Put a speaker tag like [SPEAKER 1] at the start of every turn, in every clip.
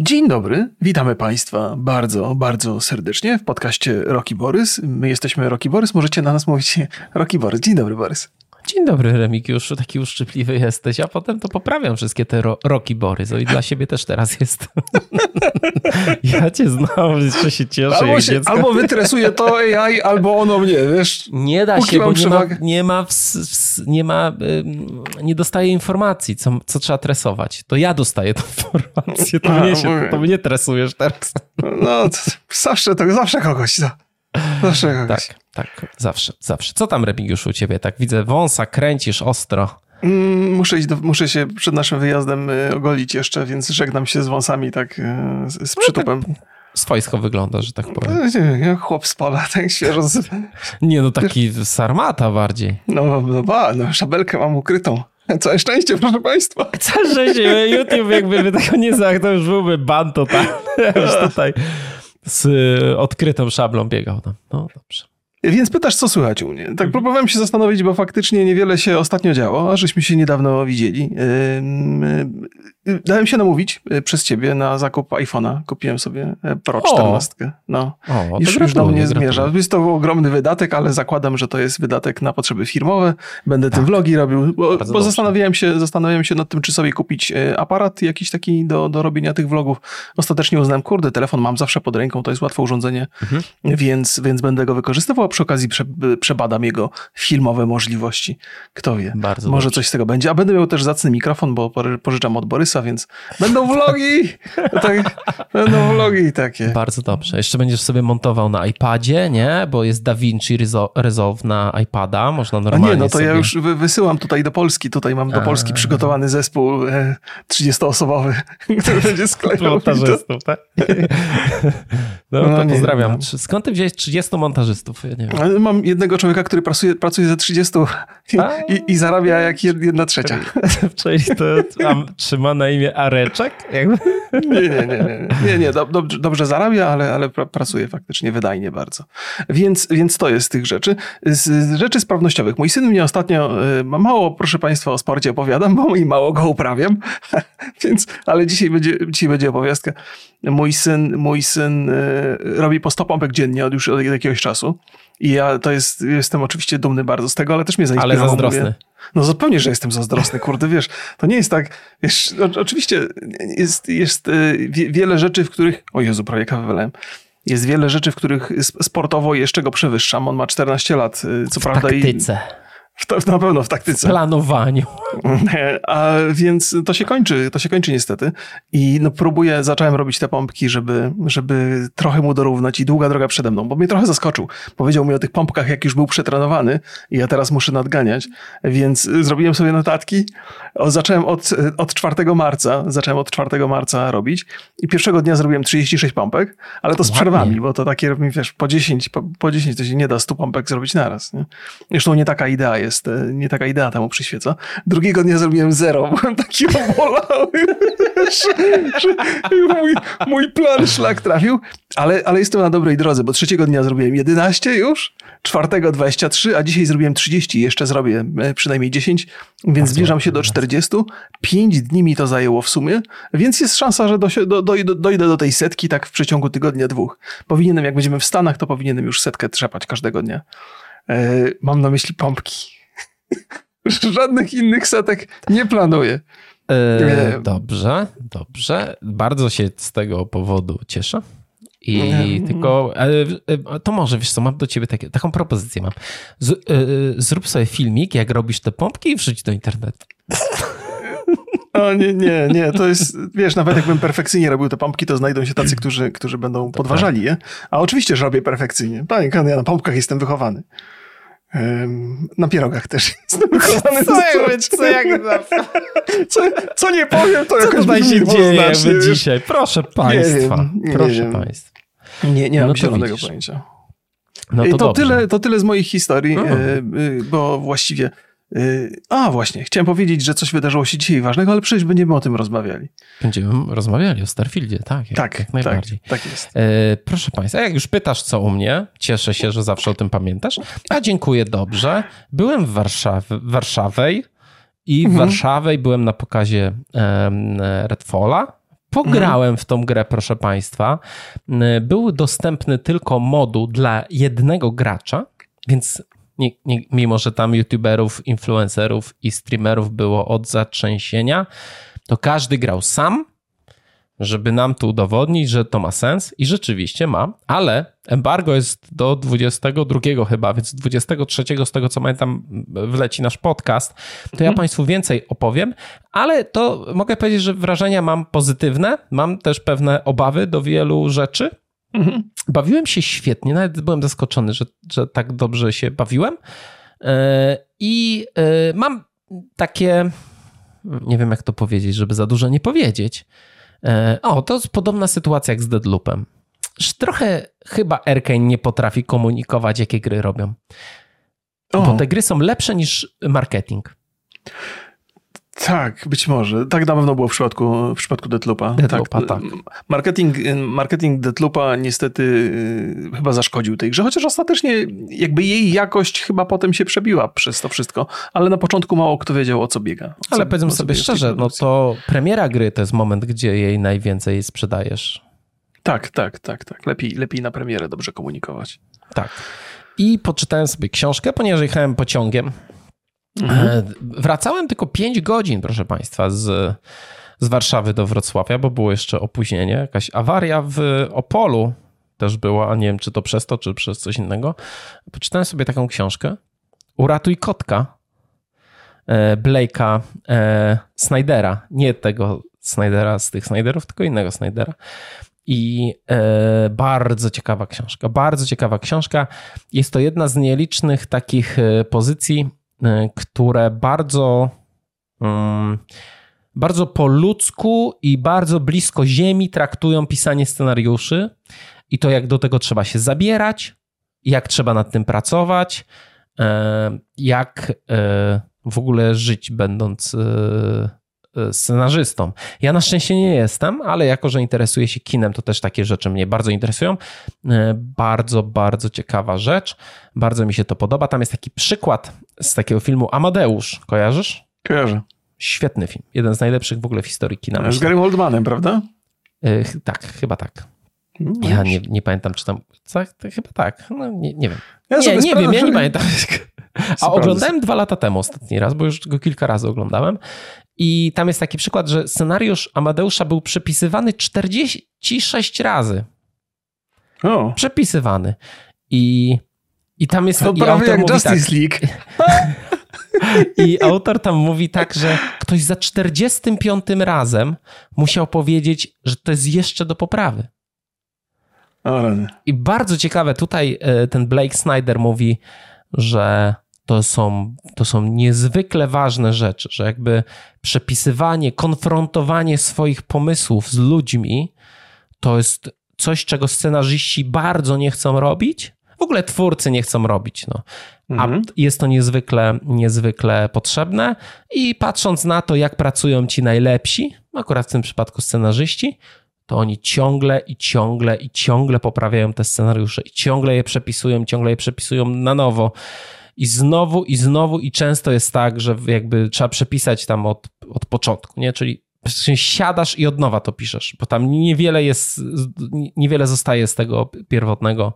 [SPEAKER 1] Dzień dobry, witamy Państwa bardzo, bardzo serdecznie w podcaście Roki Borys. My jesteśmy Roki Borys, możecie na nas mówić Roki Borys. Dzień dobry, Borys.
[SPEAKER 2] Dzień dobry, Remigiuszu, taki uszczypliwy jesteś, a potem to poprawiam wszystkie te ro roki Borys, i dla siebie też teraz jest. ja cię znam, jeszcze się cieszę.
[SPEAKER 1] Albo, się, albo wytresuje to AI, albo ono mnie, wiesz.
[SPEAKER 2] Nie da się, bo nie ma, nie ma, w, w, nie ma, nie dostaje informacji, co, co trzeba tresować. To ja dostaję tę informację, to, mnie, się, to mnie tresujesz teraz.
[SPEAKER 1] No, zawsze, to zawsze kogoś, no. Zawsze
[SPEAKER 2] kogoś. Tak, tak, zawsze, zawsze. Co tam, Remigiuszu, u ciebie? Tak widzę, wąsa kręcisz ostro.
[SPEAKER 1] Mm, muszę, iść do, muszę się przed naszym wyjazdem y, ogolić jeszcze, więc żegnam się z wąsami tak y, z, z no przytupem. No,
[SPEAKER 2] swojsko wygląda, że tak powiem.
[SPEAKER 1] No, chłop z pola, tak świeżo. Z...
[SPEAKER 2] Nie, no taki sarmata bardziej.
[SPEAKER 1] No, no, ba, no szabelkę mam ukrytą. Całe szczęście, proszę państwa.
[SPEAKER 2] Całe szczęście, YouTube jakby tego nie to już byłby ban totalny. Już tutaj z odkrytą szablą biegał tam. No dobrze.
[SPEAKER 1] Więc pytasz, co słychać u mnie. Tak mhm. próbowałem się zastanowić, bo faktycznie niewiele się ostatnio działo, a żeśmy się niedawno widzieli. Dałem się namówić y, przez ciebie na zakup iPhone'a. Kupiłem sobie e, Pro 14. No. O, już, już do mnie zmierza. Jest to ogromny wydatek, ale zakładam, że to jest wydatek na potrzeby firmowe. Będę tak. tym vlogi robił, bo, bo zastanawiałem, się, zastanawiałem się nad tym, czy sobie kupić e, aparat jakiś taki do, do robienia tych vlogów. Ostatecznie uznałem, kurde, telefon mam zawsze pod ręką, to jest łatwe urządzenie, mhm. więc, więc będę go wykorzystywał, przy okazji prze, przebadam jego filmowe możliwości. Kto wie, Bardzo może dobrze. coś z tego będzie. A będę miał też zacny mikrofon, bo pożyczam od Borysa więc będą vlogi. Tak, będą vlogi takie.
[SPEAKER 2] Bardzo dobrze. Jeszcze będziesz sobie montował na iPadzie, nie? Bo jest DaVinci Resolve na iPada, można normalnie
[SPEAKER 1] A nie, no to
[SPEAKER 2] sobie...
[SPEAKER 1] ja już wysyłam tutaj do Polski. Tutaj mam do Polski A. przygotowany zespół 30-osobowy, e, który będzie sklejał.
[SPEAKER 2] Montażystów, tak? No, no to nie, pozdrawiam. No. Skąd ty wziąłeś 30 montażystów? Nie
[SPEAKER 1] wiem. Mam jednego człowieka, który pracuje, pracuje ze 30 i, i, i zarabia jak jedna trzecia.
[SPEAKER 2] Czyli to trzyma na imię Areczek?
[SPEAKER 1] Nie, nie, nie, nie, nie, nie dobrze, dobrze zarabia, ale, ale pracuje faktycznie wydajnie bardzo. Więc, więc to jest z tych rzeczy. Z rzeczy sprawnościowych. Mój syn mnie ostatnio, y, mało proszę Państwa o sporcie opowiadam, bo i mało go uprawiam, więc, ale dzisiaj będzie, dzisiaj będzie opowiastka. Mój syn, mój syn y, robi po 100 pompek dziennie od już od jakiegoś czasu. I ja to jest, jestem oczywiście dumny bardzo z tego, ale też mnie zainspirowało.
[SPEAKER 2] Ale zazdrosny. Mówię,
[SPEAKER 1] no zupełnie, że jestem zazdrosny, kurde, wiesz, to nie jest tak, wiesz, oczywiście jest, jest y, wiele rzeczy, w których, o Jezu, prawie kawę. Jest wiele rzeczy, w których sportowo jeszcze go przewyższam. On ma 14 lat, y, co
[SPEAKER 2] w
[SPEAKER 1] prawda.
[SPEAKER 2] Taktyce.
[SPEAKER 1] I, w, na pewno w taktyce.
[SPEAKER 2] W planowaniu.
[SPEAKER 1] A więc to się kończy, to się kończy niestety. I no próbuję, zacząłem robić te pompki, żeby, żeby trochę mu dorównać i długa droga przede mną, bo mnie trochę zaskoczył. Powiedział mi o tych pompkach, jak już był przetrenowany i ja teraz muszę nadganiać, więc zrobiłem sobie notatki. O, zacząłem od, od 4 marca, zacząłem od 4 marca robić i pierwszego dnia zrobiłem 36 pompek, ale to z przerwami, bo to takie, wiesz, po 10, po, po 10 to się nie da 100 pompek zrobić naraz. Nie? Zresztą nie taka idea jest jest, e, nie taka idea temu przyświeca. Drugiego dnia zrobiłem zero, byłem taki obolały, że, mój, mój plan szlak trafił, ale, ale jestem na dobrej drodze, bo trzeciego dnia zrobiłem 11 już, czwartego 23, a dzisiaj zrobiłem 30, jeszcze zrobię e, przynajmniej 10, więc zbliżam się do 40. 5 dni mi to zajęło w sumie, więc jest szansa, że do, do, do, dojdę do tej setki tak w przeciągu tygodnia, dwóch. Powinienem, jak będziemy w Stanach, to powinienem już setkę trzepać każdego dnia. E, mam na myśli pompki. Żadnych innych setek nie planuję.
[SPEAKER 2] E, dobrze, dobrze. Bardzo się z tego powodu cieszę. I tylko, e, e, to może, wiesz co, mam do ciebie takie, taką propozycję mam. Z, e, zrób sobie filmik, jak robisz te pompki i wrzuć do internetu.
[SPEAKER 1] O nie, nie, nie, to jest, wiesz, nawet jakbym perfekcyjnie robił te pompki, to znajdą się tacy, którzy, którzy będą podważali je. A oczywiście, że robię perfekcyjnie. Panie, ja na pompkach jestem wychowany. Na pierogach też jestem wychowany.
[SPEAKER 2] Co, co, jak
[SPEAKER 1] co, co nie powiem, to
[SPEAKER 2] co
[SPEAKER 1] jakoś
[SPEAKER 2] tutaj się dzieje jakby dzisiaj? Proszę państwa, nie wiem, nie proszę wiem. państwa.
[SPEAKER 1] Nie, nie mam no zielonego pojęcia. No to, to tyle, to tyle z moich historii, no. bo właściwie Y, a właśnie, chciałem powiedzieć, że coś wydarzyło się dzisiaj ważnego, ale przecież będziemy o tym rozmawiali.
[SPEAKER 2] Będziemy rozmawiali o Starfieldzie, tak.
[SPEAKER 1] Tak, jak najbardziej. Tak, tak jest.
[SPEAKER 2] E, proszę Państwa, jak już pytasz co u mnie, cieszę się, że zawsze o tym pamiętasz. A dziękuję, dobrze. Byłem w Warszawie, Warszawej i w mhm. Warszawej byłem na pokazie um, Redfalla Pograłem w tą grę, proszę Państwa. Był dostępny tylko moduł dla jednego gracza, więc nie, nie, mimo, że tam youtuberów, influencerów i streamerów było od zatrzęsienia, to każdy grał sam żeby nam tu udowodnić, że to ma sens i rzeczywiście ma, ale embargo jest do 22 chyba, więc 23 z tego co pamiętam wleci nasz podcast, to ja mhm. Państwu więcej opowiem, ale to mogę powiedzieć, że wrażenia mam pozytywne, mam też pewne obawy do wielu rzeczy. Mhm. Bawiłem się świetnie, nawet byłem zaskoczony, że, że tak dobrze się bawiłem e, i e, mam takie, nie wiem jak to powiedzieć, żeby za dużo nie powiedzieć, E, o, to jest podobna sytuacja jak z Deadloopem. Trochę chyba Arkane nie potrafi komunikować, jakie gry robią. O. Bo te gry są lepsze niż marketing.
[SPEAKER 1] Tak, być może. Tak na pewno było w przypadku, w przypadku Deathloopa.
[SPEAKER 2] Deathloopa tak, tak.
[SPEAKER 1] Marketing, marketing Deathloopa niestety y, chyba zaszkodził tej grze, chociaż ostatecznie jakby jej jakość chyba potem się przebiła przez to wszystko, ale na początku mało kto wiedział o co biega. O
[SPEAKER 2] ale co, powiedzmy sobie szczerze, no to premiera gry to jest moment, gdzie jej najwięcej sprzedajesz.
[SPEAKER 1] Tak, tak, tak, tak. Lepiej, lepiej na premierę dobrze komunikować.
[SPEAKER 2] Tak. I poczytałem sobie książkę, ponieważ jechałem pociągiem Mhm. E, wracałem tylko 5 godzin, proszę Państwa, z, z Warszawy do Wrocławia, bo było jeszcze opóźnienie. Jakaś awaria w Opolu też była, a nie wiem, czy to przez to, czy przez coś innego. Poczytałem sobie taką książkę. Uratuj kotka e, Blake'a e, Snydera. Nie tego Snydera z tych Snyderów, tylko innego Snydera. I e, bardzo ciekawa książka. Bardzo ciekawa książka. Jest to jedna z nielicznych takich e, pozycji, które bardzo, mm, bardzo po ludzku i bardzo blisko ziemi traktują pisanie scenariuszy. I to, jak do tego trzeba się zabierać, jak trzeba nad tym pracować, y, jak y, w ogóle żyć, będąc scenarzystą. Ja na szczęście nie jestem, ale jako, że interesuję się kinem, to też takie rzeczy mnie bardzo interesują. Bardzo, bardzo ciekawa rzecz. Bardzo mi się to podoba. Tam jest taki przykład z takiego filmu Amadeusz. Kojarzysz?
[SPEAKER 1] Kojarzę.
[SPEAKER 2] Świetny film. Jeden z najlepszych w ogóle w historii kina.
[SPEAKER 1] Z Gary Oldmanem, prawda?
[SPEAKER 2] Yy, tak, chyba tak. No, ja nie, nie pamiętam, czy tam. Co, chyba tak. No, nie, nie wiem. Ja nie, nie wiem, ja nie pamiętam. A oglądałem dwa lata temu ostatni raz, bo już go kilka razy oglądałem. I tam jest taki przykład, że scenariusz Amadeusza był przepisywany 46 razy.
[SPEAKER 1] O.
[SPEAKER 2] Przepisywany. I, i tam jest...
[SPEAKER 1] To prawie jak Justice tak, League.
[SPEAKER 2] I autor tam mówi tak, że ktoś za 45 razem musiał powiedzieć, że to jest jeszcze do poprawy. I bardzo ciekawe, tutaj e, ten Blake Snyder mówi, że to są, to są niezwykle ważne rzeczy, że jakby przepisywanie, konfrontowanie swoich pomysłów z ludźmi to jest coś, czego scenarzyści bardzo nie chcą robić. W ogóle twórcy nie chcą robić. No. A mhm. jest to niezwykle, niezwykle potrzebne. I patrząc na to, jak pracują ci najlepsi, akurat w tym przypadku scenarzyści, to oni ciągle i ciągle i ciągle poprawiają te scenariusze i ciągle je przepisują, ciągle je przepisują na nowo. I znowu, i znowu, i często jest tak, że jakby trzeba przepisać tam od, od początku, nie? Czyli siadasz i od nowa to piszesz, bo tam niewiele jest, niewiele zostaje z tego pierwotnego,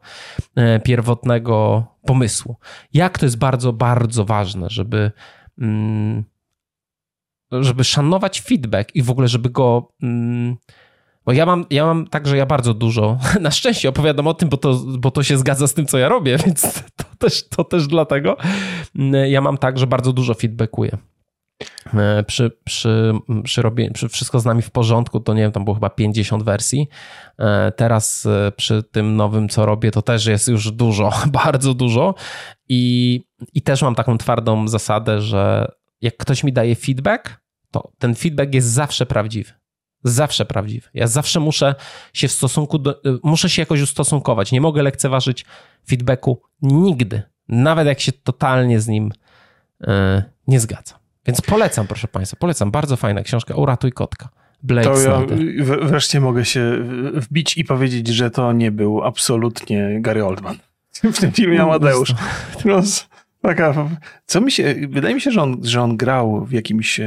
[SPEAKER 2] e, pierwotnego pomysłu. Jak to jest bardzo, bardzo ważne, żeby, mm, żeby szanować feedback i w ogóle, żeby go mm, bo ja mam, ja mam tak, że ja bardzo dużo, na szczęście opowiadam o tym, bo to, bo to się zgadza z tym, co ja robię, więc to też, to też dlatego. Ja mam tak, że bardzo dużo feedbackuję. E, przy, przy, przy, robię, przy wszystko z nami w porządku, to nie wiem, tam było chyba 50 wersji. E, teraz e, przy tym nowym, co robię, to też jest już dużo, bardzo dużo. I, i też mam taką twardą zasadę, że jak ktoś mi daje feedback, to ten feedback jest zawsze prawdziwy zawsze prawdziwy. Ja zawsze muszę się w stosunku do, muszę się jakoś ustosunkować. Nie mogę lekceważyć feedbacku nigdy, nawet jak się totalnie z nim yy, nie zgadzam. Więc polecam, proszę Państwa, polecam. Bardzo fajna książka Uratuj kotka. Blake to ja
[SPEAKER 1] wreszcie mogę się wbić i powiedzieć, że to nie był absolutnie Gary Oldman w tym filmie no, Amadeusz. Taka, co mi się, wydaje mi się, że on, że on grał w jakimś,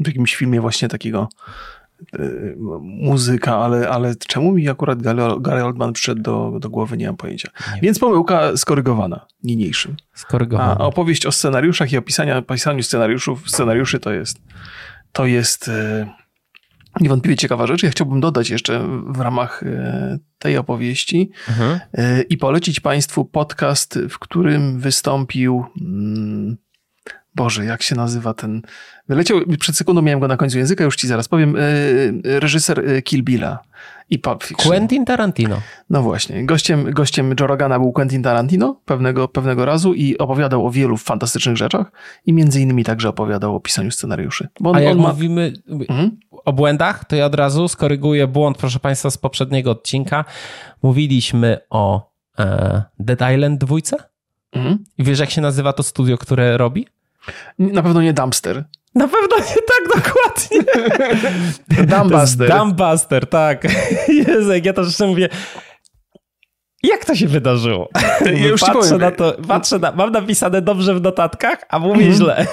[SPEAKER 1] w jakimś filmie właśnie takiego muzyka, ale, ale czemu mi akurat Gary Oldman przyszedł do, do głowy, nie mam pojęcia. Nie Więc pomyłka skorygowana niniejszym.
[SPEAKER 2] Skorygowana.
[SPEAKER 1] A opowieść o scenariuszach i opisania, pisaniu scenariuszów, scenariuszy to jest, to jest niewątpliwie ciekawa rzecz. Ja chciałbym dodać jeszcze w ramach e, tej opowieści mhm. I polecić Państwu podcast, w którym wystąpił. Mm, Boże, jak się nazywa ten. Wyleciał, przed sekundą miałem go na końcu języka, już ci zaraz powiem. E, reżyser Kill Billa i Pulp Fiction.
[SPEAKER 2] Quentin Tarantino.
[SPEAKER 1] No właśnie. Gościem, gościem Joe Rogana był Quentin Tarantino pewnego, pewnego razu i opowiadał o wielu fantastycznych rzeczach i między innymi także opowiadał o pisaniu scenariuszy.
[SPEAKER 2] On, A jak ma... mówimy mhm. o błędach, to ja od razu skoryguję błąd, proszę Państwa, z poprzedniego odcinka. Mówiliśmy o e, Dead Island dwójce. Mhm. I wiesz, jak się nazywa to studio, które robi?
[SPEAKER 1] Na pewno nie Dumpster.
[SPEAKER 2] Na pewno nie tak dokładnie.
[SPEAKER 1] Dumbbuster.
[SPEAKER 2] Dumbbuster, tak. Jezu, jak ja to jeszcze mówię. Jak to się wydarzyło? Ja już patrzę na to, patrzę na, mam napisane dobrze w notatkach, a mówię mm. źle.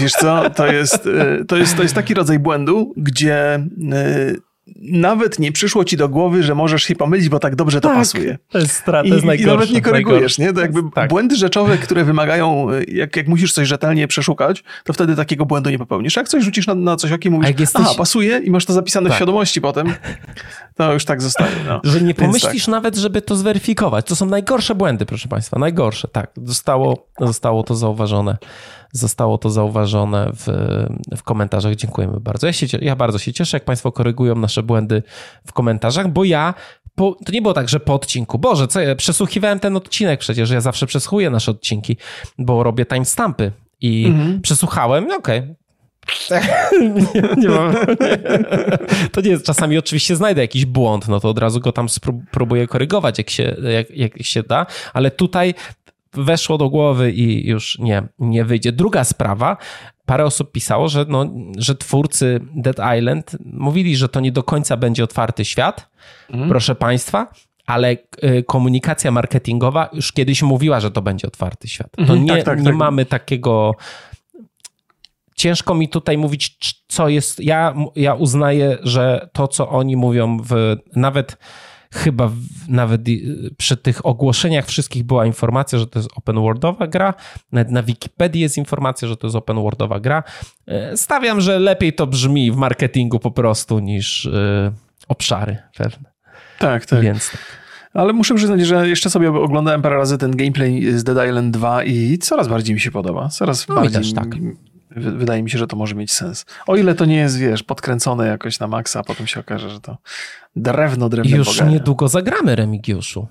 [SPEAKER 1] Wiesz co, to jest, y, to, jest, to jest taki rodzaj błędu, gdzie y, nawet nie przyszło ci do głowy, że możesz się pomylić, bo tak dobrze to
[SPEAKER 2] tak,
[SPEAKER 1] pasuje.
[SPEAKER 2] To jest strata, to jest I, I
[SPEAKER 1] nawet nie korygujesz, nie? To jakby tak. błędy rzeczowe, które wymagają, jak, jak musisz coś rzetelnie przeszukać, to wtedy takiego błędu nie popełnisz. Jak coś rzucisz na, na coś okiem, mówisz, jesteś... aha, pasuje i masz to zapisane tak. w świadomości potem, to już tak zostaje. No.
[SPEAKER 2] Że nie pomyślisz tak. nawet, żeby to zweryfikować. To są najgorsze błędy, proszę państwa, najgorsze, tak. Zostało, zostało to zauważone zostało to zauważone w, w komentarzach. Dziękujemy bardzo. Ja, się, ja bardzo się cieszę, jak Państwo korygują nasze błędy w komentarzach, bo ja po, to nie było tak, że po odcinku. Boże, co ja przesłuchiwałem ten odcinek przecież. Ja zawsze przesłuchuję nasze odcinki, bo robię timestampy i mhm. przesłuchałem, no okej, okay. nie, nie mam. To nie jest, czasami oczywiście znajdę jakiś błąd, no to od razu go tam spróbuję korygować, jak się, jak, jak się da, ale tutaj weszło do głowy i już nie, nie wyjdzie. Druga sprawa, parę osób pisało, że, no, że twórcy Dead Island mówili, że to nie do końca będzie otwarty świat, mhm. proszę Państwa, ale y, komunikacja marketingowa już kiedyś mówiła, że to będzie otwarty świat. To mhm, nie, tak, tak, nie tak. mamy takiego. Ciężko mi tutaj mówić, co jest. Ja, ja uznaję, że to, co oni mówią, w nawet chyba nawet przy tych ogłoszeniach wszystkich była informacja, że to jest open worldowa gra. Nawet na Wikipedii jest informacja, że to jest open worldowa gra. E, stawiam, że lepiej to brzmi w marketingu po prostu niż e, obszary pewne.
[SPEAKER 1] Tak, tak. Więc tak. Ale muszę przyznać, że jeszcze sobie oglądałem parę razy ten gameplay z Dead Island 2 i coraz bardziej mi się podoba. Coraz no bardziej. Też, tak. Wydaje mi się, że to może mieć sens. O ile to nie jest, wiesz, podkręcone jakoś na maksa, a potem się okaże, że to drewno, drewno
[SPEAKER 2] Już bogania. niedługo zagramy, Remigiuszu.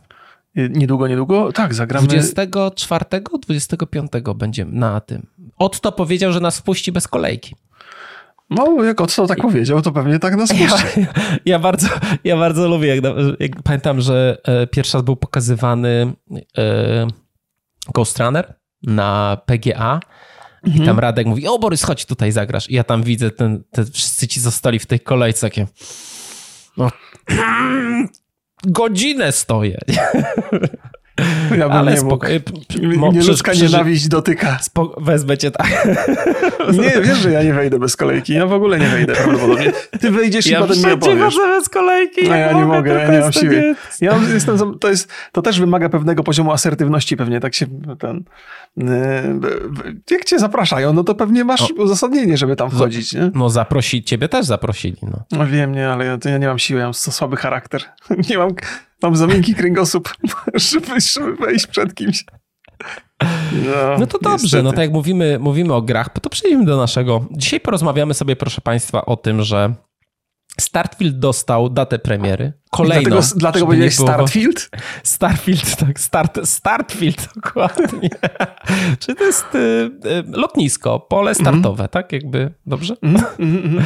[SPEAKER 1] Niedługo, niedługo? Tak, zagramy.
[SPEAKER 2] 24, 25 będziemy na tym. Otto powiedział, że nas wpuści bez kolejki.
[SPEAKER 1] No, jak Otto tak powiedział, to pewnie tak nas puści.
[SPEAKER 2] Ja, ja, bardzo, ja bardzo lubię, jak, jak pamiętam, że e, pierwszy raz był pokazywany e, Ghost Runner na PGA i tam mhm. Radek mówi, o Borys, chodź tutaj zagrasz. I ja tam widzę, ten, te wszyscy ci zostali w tej kolejce takie... No, godzinę stoję.
[SPEAKER 1] Ja bym Ale nie mógł. Mo, Nieludzka nienawiść dotyka.
[SPEAKER 2] Spo, wezmę cię tak.
[SPEAKER 1] Nie, wiesz, że ja nie wejdę bez kolejki. Ja w ogóle nie wejdę prawdopodobnie. Ty wejdziesz
[SPEAKER 2] ja
[SPEAKER 1] i potem mi opowiesz.
[SPEAKER 2] Ja bez kolejki.
[SPEAKER 1] No ja nie mogę, ja nie mam siły. Ja jestem, to, jest, to też wymaga pewnego poziomu asertywności pewnie. Tak się ten... Y, jak cię zapraszają, no to pewnie masz o. uzasadnienie, żeby tam wchodzić, nie?
[SPEAKER 2] No zaprosić, ciebie też zaprosili, no.
[SPEAKER 1] no wiem, nie, ale ja, ja nie mam siły, ja mam słaby charakter. Nie mam Mam za miękki kręgosłup, żeby, żeby wejść przed kimś.
[SPEAKER 2] No, no to dobrze, niestety. no tak jak mówimy, mówimy o grach, to przejdźmy do naszego. Dzisiaj porozmawiamy sobie, proszę Państwa, o tym, że Startfield dostał datę premiery. Kolejną.
[SPEAKER 1] Dlatego, dlatego powiedziałeś Startfield?
[SPEAKER 2] Startfield, tak. Start, Startfield, dokładnie. Czyli to jest y, y, lotnisko, pole mhm. startowe, mm tak? Jakby, dobrze? Mm -hmm.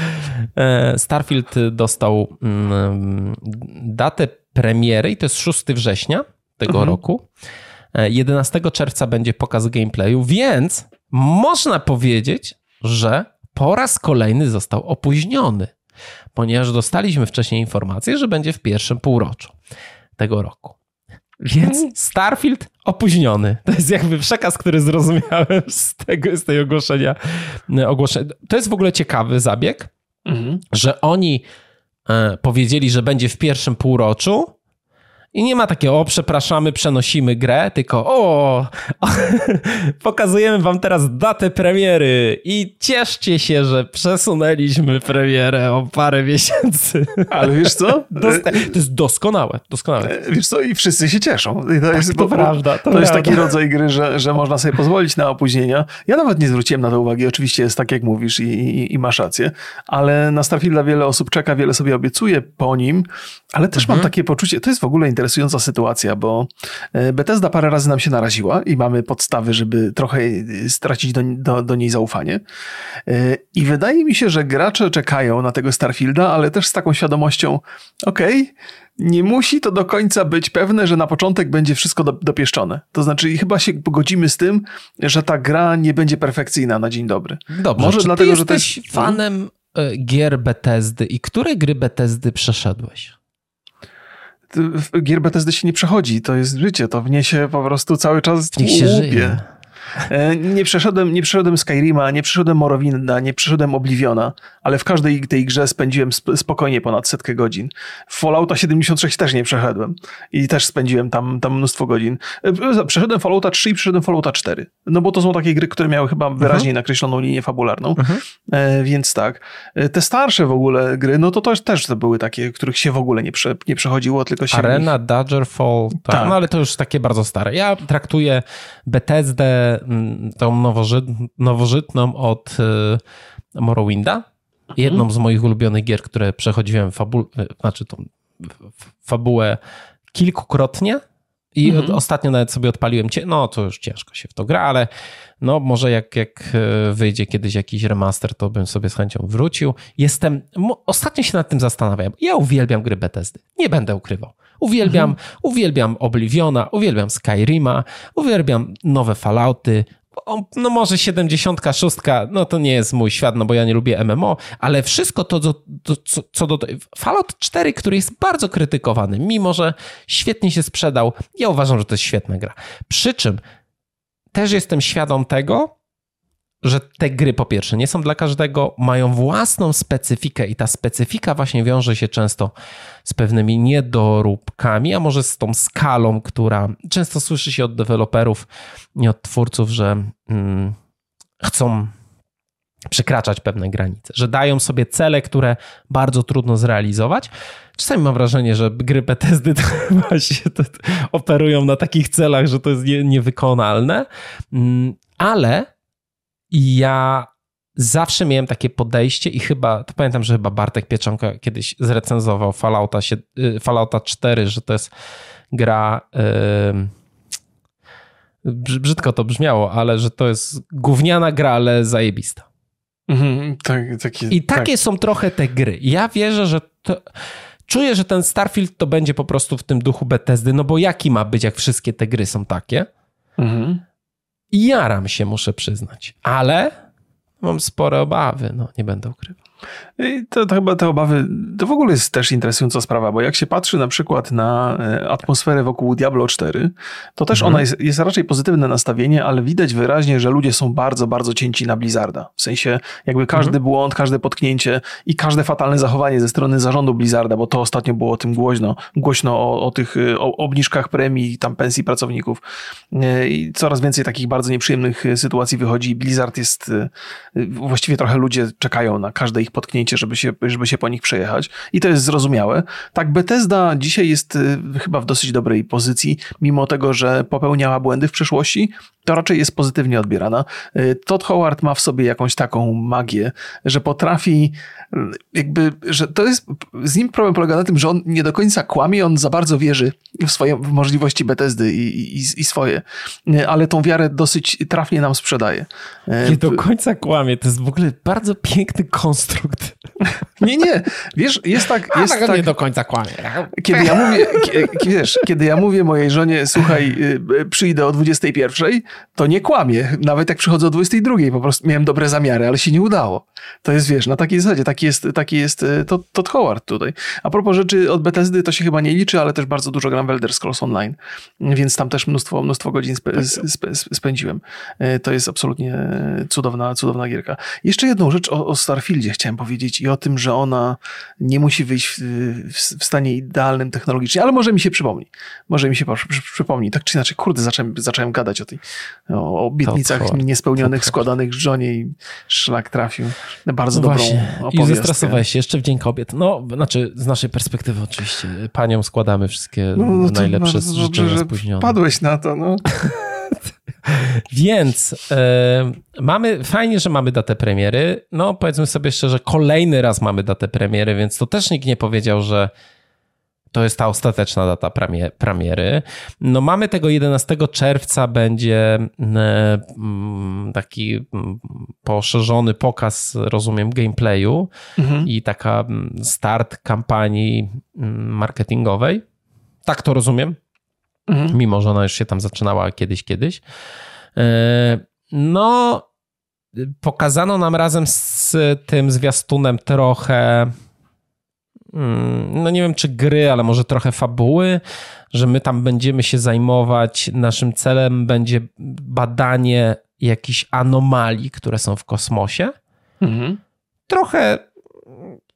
[SPEAKER 2] Starfield dostał mm, datę premiery i to jest 6 września tego mhm. roku. 11 e, czerwca będzie pokaz gameplayu, więc można powiedzieć, że po raz kolejny został opóźniony, ponieważ dostaliśmy wcześniej informację, że będzie w pierwszym półroczu tego roku. Więc mhm. Starfield opóźniony. To jest jakby przekaz, który zrozumiałem z tego, z tej ogłoszenia, ogłoszenia. To jest w ogóle ciekawy zabieg, mhm. że oni e, powiedzieli, że będzie w pierwszym półroczu, i nie ma takiego, o przepraszamy, przenosimy grę, tylko o, pokazujemy wam teraz datę premiery i cieszcie się, że przesunęliśmy premierę o parę miesięcy.
[SPEAKER 1] Ale wiesz co?
[SPEAKER 2] to jest doskonałe, doskonałe.
[SPEAKER 1] E, wiesz co, i wszyscy się cieszą. I
[SPEAKER 2] to, tak, jest, to bo, prawda.
[SPEAKER 1] To, to jest taki rodzaj gry, że, że można sobie pozwolić na opóźnienia. Ja nawet nie zwróciłem na to uwagi, oczywiście jest tak, jak mówisz i, i, i masz rację, ale na Starfielda wiele osób czeka, wiele sobie obiecuje po nim, ale też mhm. mam takie poczucie, to jest w ogóle interesująca sytuacja, bo e, Bethesda parę razy nam się naraziła i mamy podstawy, żeby trochę e, stracić do, do, do niej zaufanie. E, I wydaje mi się, że gracze czekają na tego Starfielda, ale też z taką świadomością, okej, okay, nie musi to do końca być pewne, że na początek będzie wszystko do, dopieszczone. To znaczy, chyba się pogodzimy z tym, że ta gra nie będzie perfekcyjna na dzień dobry.
[SPEAKER 2] Dobrze, Może dlatego, że jesteś też... fanem gier Bethesdy i które gry Bethesdy przeszedłeś?
[SPEAKER 1] Gier Bethesdy się nie przechodzi, to jest życie, to w nie się po prostu cały czas
[SPEAKER 2] Niech się żyje.
[SPEAKER 1] E, nie przeszedłem, nie przeszedłem Skyrima, nie przeszedłem Morrowinda, nie przeszedłem Obliviona, ale w każdej tej grze spędziłem spokojnie ponad setkę godzin. Fallouta 76 też nie przeszedłem i też spędziłem tam, tam mnóstwo godzin. E, przeszedłem Fallouta 3 i przeszedłem Fallouta 4, no bo to są takie gry, które miały chyba wyraźniej mhm. nakreśloną linię fabularną, mhm. e, więc tak. Te starsze w ogóle gry, no to też, też to były takie, których się w ogóle nie, prze, nie przechodziło, tylko się...
[SPEAKER 2] Arena, nich... Dodgerfall, tak, tak. No ale to już takie bardzo stare. Ja traktuję Bethesdę Tą nowożyt, nowożytną od y, Morrowinda. Jedną mhm. z moich ulubionych gier, które przechodziłem fabu y, znaczy tą fabułę kilkukrotnie i mhm. ostatnio nawet sobie odpaliłem cię. No to już ciężko się w to gra, ale no może jak, jak y, wyjdzie kiedyś jakiś remaster, to bym sobie z chęcią wrócił. Jestem, ostatnio się nad tym zastanawiam. Ja uwielbiam gry Bethesdy. Nie będę ukrywał. Uwielbiam, mhm. uwielbiam Obliviona, uwielbiam Skyrima, uwielbiam nowe Fallouty, no może 76, no to nie jest mój świat, no bo ja nie lubię MMO, ale wszystko to, to co, co do... Fallout 4, który jest bardzo krytykowany, mimo że świetnie się sprzedał, ja uważam, że to jest świetna gra. Przy czym też jestem świadom tego, że te gry po pierwsze nie są dla każdego, mają własną specyfikę i ta specyfika właśnie wiąże się często z pewnymi niedoróbkami, a może z tą skalą, która często słyszy się od deweloperów i od twórców, że mm, chcą przekraczać pewne granice, że dają sobie cele, które bardzo trudno zrealizować. Czasami mam wrażenie, że gry Bethesdy to właśnie operują na takich celach, że to jest nie, niewykonalne, mm, ale i ja zawsze miałem takie podejście i chyba, to pamiętam, że chyba Bartek Pieczonka kiedyś zrecenzował Fallouta, y, Fallouta 4, że to jest gra... Yy, brzydko to brzmiało, ale że to jest gówniana gra, ale zajebista.
[SPEAKER 1] Mhm, tak, takie,
[SPEAKER 2] I takie tak. są trochę te gry. Ja wierzę, że to... Czuję, że ten Starfield to będzie po prostu w tym duchu Bethesdy, no bo jaki ma być, jak wszystkie te gry są takie? Mhm. Jaram się, muszę przyznać, ale mam spore obawy, no nie będę ukrywał.
[SPEAKER 1] I to, to, chyba te obawy, to w ogóle jest też interesująca sprawa, bo jak się patrzy na przykład na e, atmosferę wokół Diablo 4, to też mhm. ona jest, jest raczej pozytywne nastawienie, ale widać wyraźnie, że ludzie są bardzo, bardzo cięci na Blizzarda. W sensie jakby każdy mhm. błąd, każde potknięcie i każde fatalne zachowanie ze strony zarządu Blizzarda, bo to ostatnio było o tym głośno, głośno o, o tych e, o obniżkach premii, tam pensji pracowników e, i coraz więcej takich bardzo nieprzyjemnych sytuacji wychodzi. Blizzard jest, właściwie trochę ludzie czekają na każde ich potknięcie, żeby się, żeby się po nich przejechać. I to jest zrozumiałe. Tak, Bethesda dzisiaj jest y, chyba w dosyć dobrej pozycji, mimo tego, że popełniała błędy w przeszłości, to raczej jest pozytywnie odbierana. Y, Todd Howard ma w sobie jakąś taką magię, że potrafi y, jakby, że to jest, z nim problem polega na tym, że on nie do końca kłamie, on za bardzo wierzy w swoje w możliwości Bethesdy i, i, i swoje, ale tą wiarę dosyć trafnie nam sprzedaje.
[SPEAKER 2] Nie do końca kłamie, to jest w ogóle bardzo piękny konstrukt
[SPEAKER 1] nie, nie. Wiesz, jest tak...
[SPEAKER 2] A,
[SPEAKER 1] jest
[SPEAKER 2] tak, tak nie do końca kłamie.
[SPEAKER 1] Kiedy ja mówię, wiesz, kiedy ja mówię mojej żonie, słuchaj, y, przyjdę o 21, to nie kłamie. Nawet jak przychodzę o 22, po prostu miałem dobre zamiary, ale się nie udało. To jest, wiesz, na takiej zasadzie, taki jest, taki jest e, to, Todd Howard tutaj. A propos rzeczy od Bethesdy, to się chyba nie liczy, ale też bardzo dużo gram w Elder Scrolls Online, więc tam też mnóstwo, mnóstwo godzin spe, spe, spędziłem. E, to jest absolutnie cudowna, cudowna gierka. Jeszcze jedną rzecz o, o Starfieldzie chciałem powiedzieć i o tym, że ona nie musi wyjść w, w, w stanie idealnym technologicznie, ale może mi się przypomni. Może mi się przypomni. Tak czy inaczej, kurde, zacząłem, zacząłem gadać o tej o obietnicach niespełnionych, składanych żonie i szlak trafił. Bardzo no dobrą właśnie.
[SPEAKER 2] I zestresowałeś się jeszcze w Dzień Kobiet. No, znaczy z naszej perspektywy oczywiście. Paniom składamy wszystkie no, no najlepsze no, życzenia spóźnione.
[SPEAKER 1] Padłeś na to, no.
[SPEAKER 2] Więc e, mamy, fajnie, że mamy datę premiery. No, powiedzmy sobie szczerze, kolejny raz mamy datę premiery, więc to też nikt nie powiedział, że to jest ta ostateczna data premiery. No mamy tego 11 czerwca będzie e, mm, taki mm, poszerzony pokaz, rozumiem, gameplayu mhm. i taka mm, start kampanii marketingowej. Tak to rozumiem. Mhm. Mimo, że ona już się tam zaczynała kiedyś, kiedyś. E, no, pokazano nam razem z tym zwiastunem trochę no nie wiem czy gry, ale może trochę fabuły, że my tam będziemy się zajmować, naszym celem będzie badanie jakichś anomalii, które są w kosmosie. Mhm. Trochę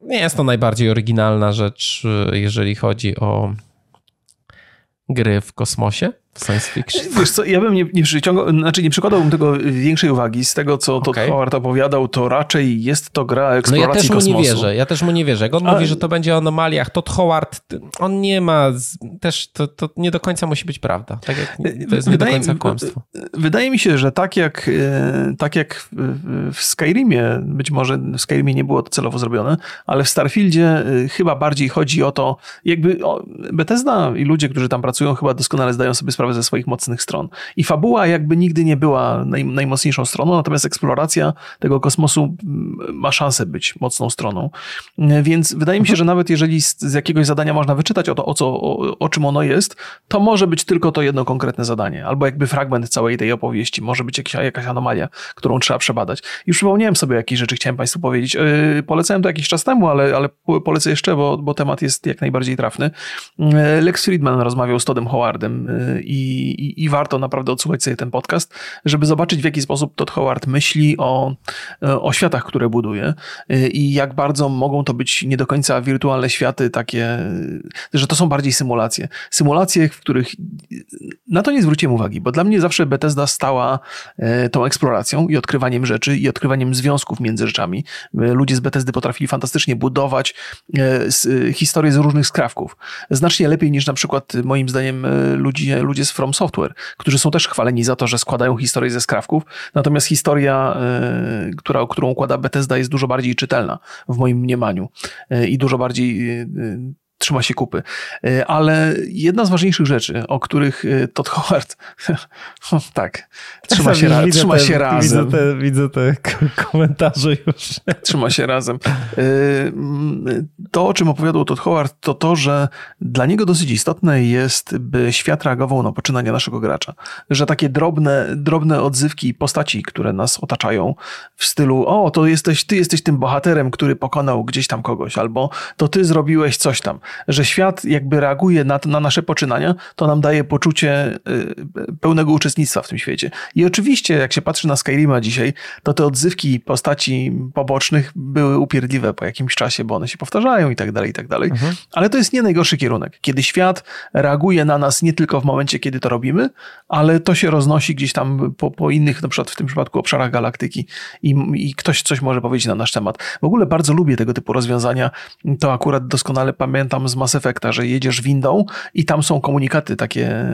[SPEAKER 2] nie jest to najbardziej oryginalna rzecz, jeżeli chodzi o gry w kosmosie science fiction.
[SPEAKER 1] Wiesz co, ja bym nie, nie, przyciągał, znaczy nie przykładałbym tego większej uwagi. Z tego, co okay. Todd Howard opowiadał, to raczej jest to gra eksploracji
[SPEAKER 2] No ja też
[SPEAKER 1] mu kosmosu.
[SPEAKER 2] nie wierzę, ja też mu nie wierzę. Jak on A... mówi, że to będzie o anomaliach, Todd Howard, on nie ma, też to, to nie do końca musi być prawda. Tak jak to jest wydaje, nie do końca kłamstwo.
[SPEAKER 1] Wydaje mi się, że tak jak, e, tak jak w Skyrimie, być może w Skyrimie nie było to celowo zrobione, ale w Starfieldzie e, chyba bardziej chodzi o to, jakby Bethesda i ludzie, którzy tam pracują, chyba doskonale zdają sobie sprawę sprawę ze swoich mocnych stron. I fabuła jakby nigdy nie była naj, najmocniejszą stroną, natomiast eksploracja tego kosmosu mm, ma szansę być mocną stroną. Więc wydaje mi się, że nawet jeżeli z, z jakiegoś zadania można wyczytać o to, o, co, o, o czym ono jest, to może być tylko to jedno konkretne zadanie, albo jakby fragment całej tej opowieści, może być jakaś, jakaś anomalia, którą trzeba przebadać. Już przypomniałem sobie, jakie rzeczy chciałem Państwu powiedzieć. Yy, polecałem to jakiś czas temu, ale, ale polecę jeszcze, bo, bo temat jest jak najbardziej trafny. Yy, Lex Friedman rozmawiał z Todem Howardem i i, i, warto naprawdę odsłuchać sobie ten podcast, żeby zobaczyć w jaki sposób Todd Howard myśli o, o światach, które buduje i jak bardzo mogą to być nie do końca wirtualne światy takie, że to są bardziej symulacje. Symulacje, w których na to nie zwróciłem uwagi, bo dla mnie zawsze Bethesda stała e, tą eksploracją i odkrywaniem rzeczy i odkrywaniem związków między rzeczami. E, ludzie z Bethesdy potrafili fantastycznie budować e, historie z różnych skrawków. Znacznie lepiej niż na przykład moim zdaniem ludzie, ludzie z From Software, którzy są też chwaleni za to, że składają historię ze skrawków, natomiast historia, e, która, którą układa Bethesda jest dużo bardziej czytelna w moim mniemaniu e, i dużo bardziej e, trzyma się kupy. E, ale jedna z ważniejszych rzeczy, o których e, Todd Howard tak, trzyma się, ra trzyma te, się razem.
[SPEAKER 2] Widzę te, widzę te komentarze już.
[SPEAKER 1] Trzyma się razem. E, to, o czym opowiadał Todd Howard, to to, że dla niego dosyć istotne jest, by świat reagował na poczynania naszego gracza. Że takie drobne, drobne odzywki postaci, które nas otaczają w stylu, o, to jesteś, ty jesteś tym bohaterem, który pokonał gdzieś tam kogoś, albo to ty zrobiłeś coś tam że świat jakby reaguje na, na nasze poczynania, to nam daje poczucie y, pełnego uczestnictwa w tym świecie. I oczywiście, jak się patrzy na Skyrima dzisiaj, to te odzywki postaci pobocznych były upierdliwe po jakimś czasie, bo one się powtarzają i tak dalej, i tak dalej. Mhm. Ale to jest nie najgorszy kierunek. Kiedy świat reaguje na nas nie tylko w momencie, kiedy to robimy, ale to się roznosi gdzieś tam po, po innych, na przykład w tym przypadku obszarach galaktyki i, i ktoś coś może powiedzieć na nasz temat. W ogóle bardzo lubię tego typu rozwiązania. To akurat doskonale pamiętam z Mass Effecta, że jedziesz windą i tam są komunikaty takie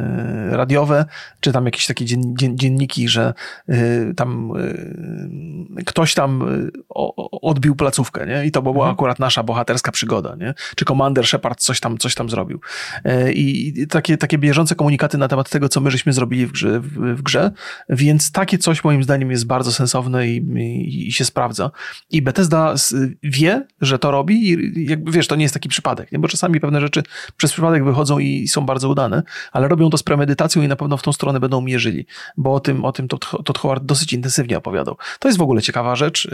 [SPEAKER 1] radiowe, czy tam jakieś takie dzien, dzien, dzienniki, że y, tam y, ktoś tam o, odbił placówkę, nie? I to była mhm. akurat nasza bohaterska przygoda, nie? Czy Commander Shepard coś tam, coś tam zrobił. Y, I takie, takie bieżące komunikaty na temat tego, co my żeśmy zrobili w grze, w, w grze więc takie coś moim zdaniem jest bardzo sensowne i, i, i się sprawdza. I Bethesda wie, że to robi i jakby, wiesz, to nie jest taki przypadek, nie? Bo czasami pewne rzeczy przez przypadek wychodzą i są bardzo udane, ale robią to z premedytacją i na pewno w tą stronę będą mierzyli, bo o tym, o tym Todd Howard dosyć intensywnie opowiadał. To jest w ogóle ciekawa rzecz,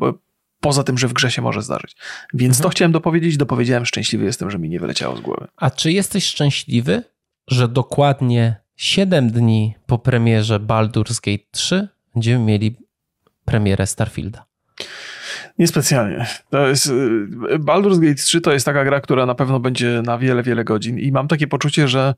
[SPEAKER 1] yy, poza tym, że w grze się może zdarzyć. Więc mhm. to chciałem dopowiedzieć, dopowiedziałem, szczęśliwy jestem, że mi nie wyleciało z głowy.
[SPEAKER 2] A czy jesteś szczęśliwy, że dokładnie 7 dni po premierze Baldur's Gate 3 będziemy mieli premierę Starfielda?
[SPEAKER 1] Niespecjalnie. To jest, y, Baldur's Gate 3 to jest taka gra, która na pewno będzie na wiele, wiele godzin i mam takie poczucie, że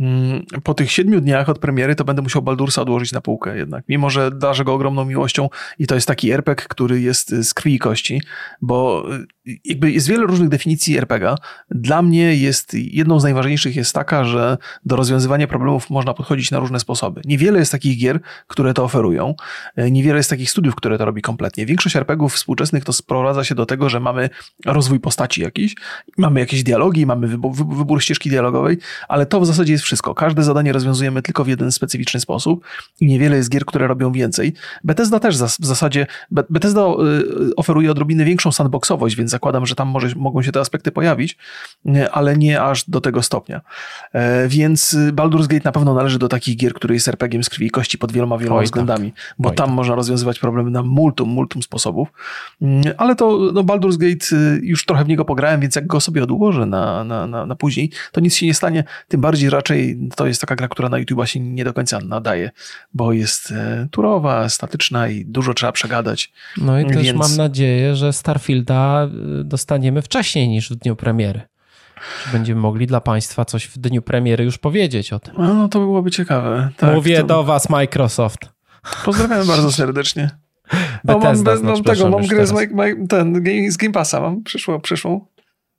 [SPEAKER 1] Mm, po tych siedmiu dniach od premiery to będę musiał Baldursa odłożyć na półkę jednak, mimo że darzę go ogromną miłością i to jest taki RPG, który jest z krwi i kości, bo y, jakby jest wiele różnych definicji RPGa. Dla mnie jest, jedną z najważniejszych jest taka, że do rozwiązywania problemów można podchodzić na różne sposoby. Niewiele jest takich gier, które to oferują, y, niewiele jest takich studiów, które to robi kompletnie. Większość RPGów współczesnych to sprowadza się do tego, że mamy rozwój postaci jakiś, mamy jakieś dialogi, mamy wybór, wybór ścieżki dialogowej, ale to w zasadzie jest wszystko. Każde zadanie rozwiązujemy tylko w jeden specyficzny sposób i niewiele jest gier, które robią więcej. Bethesda też w zasadzie, Bethesda y, oferuje odrobinę większą sandboxowość, więc zakładam, że tam może, mogą się te aspekty pojawić, ale nie aż do tego stopnia. E, więc Baldur's Gate na pewno należy do takich gier, który jest RPG-iem z krwi i kości pod wieloma, wieloma Oj, tak. względami, tak. bo Oj, tam tak. można rozwiązywać problemy na multum, multum sposobów. Mm, ale to no Baldur's Gate y, już trochę w niego pograłem, więc jak go sobie odłożę na, na, na, na później, to nic się nie stanie. Tym bardziej raczej to jest taka gra, która na YouTube się nie do końca nadaje, bo jest e, turowa, statyczna i dużo trzeba przegadać.
[SPEAKER 2] No i Więc... też mam nadzieję, że Starfielda dostaniemy wcześniej niż w dniu premiery. Czy będziemy mogli dla Państwa coś w dniu premiery już powiedzieć o tym?
[SPEAKER 1] No, no to byłoby ciekawe. Tak,
[SPEAKER 2] Mówię
[SPEAKER 1] to...
[SPEAKER 2] do Was, Microsoft.
[SPEAKER 1] Pozdrawiam bardzo serdecznie. No, mam, mam tego, mam grę z, ten, z Game Passa, mam przyszło, przyszłą.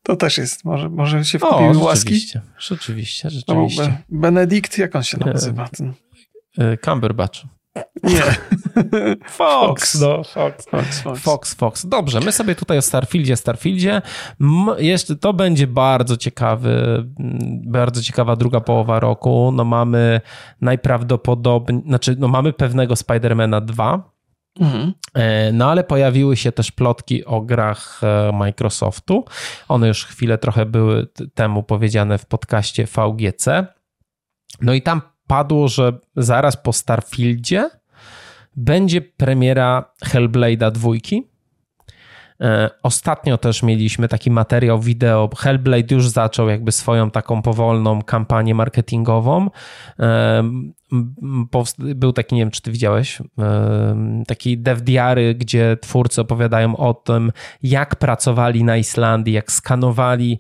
[SPEAKER 1] To też jest, może, może się wkupiły o, łaski.
[SPEAKER 2] Rzeczywiście, rzeczywiście. rzeczywiście. No,
[SPEAKER 1] Benedikt, jak on się nazywa? Ten?
[SPEAKER 2] E, Cumberbatch.
[SPEAKER 1] Nie.
[SPEAKER 2] Fox, no, Fox. Fox, Fox. Fox, Fox. Dobrze, my sobie tutaj o Starfieldzie, Starfieldzie. Jeszcze to będzie bardzo ciekawy, bardzo ciekawa druga połowa roku. No mamy najprawdopodobniej, znaczy no mamy pewnego Spidermana 2, Mhm. E, no ale pojawiły się też plotki o grach e, Microsoftu. One już chwilę trochę były temu powiedziane w podcaście VGC. No i tam padło, że zaraz po Starfieldzie będzie premiera Hellblade'a dwójki. E, ostatnio też mieliśmy taki materiał wideo. Hellblade już zaczął jakby swoją taką powolną kampanię marketingową był taki, nie wiem, czy ty widziałeś, taki devdiary, gdzie twórcy opowiadają o tym, jak pracowali na Islandii, jak skanowali,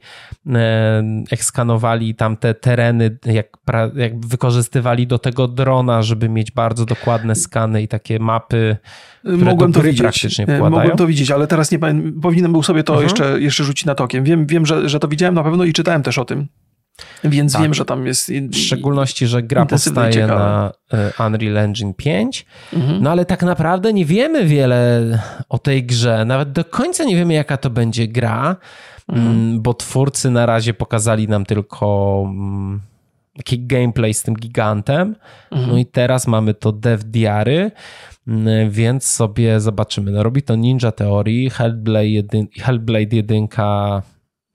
[SPEAKER 2] jak skanowali tam te tereny, jak, jak wykorzystywali do tego drona, żeby mieć bardzo dokładne skany i takie mapy,
[SPEAKER 1] Mogłem to widzieć. praktycznie wkładają. Mogłem to widzieć, ale teraz nie powinienem był sobie to mhm. jeszcze, jeszcze rzucić na tokiem. Wiem, wiem że, że to widziałem na pewno i czytałem też o tym. Więc tak. wiem, że tam jest.
[SPEAKER 2] W szczególności, że gra powstaje na e, Unreal Engine 5. Mhm. No ale tak naprawdę nie wiemy wiele o tej grze. Nawet do końca nie wiemy, jaka to będzie gra, mhm. Mm, bo twórcy na razie pokazali nam tylko mm, taki gameplay z tym gigantem. Mhm. No i teraz mamy to dev diary, mm, więc sobie zobaczymy. No robi to Ninja Theory, Hellblade 1, Hellblade 1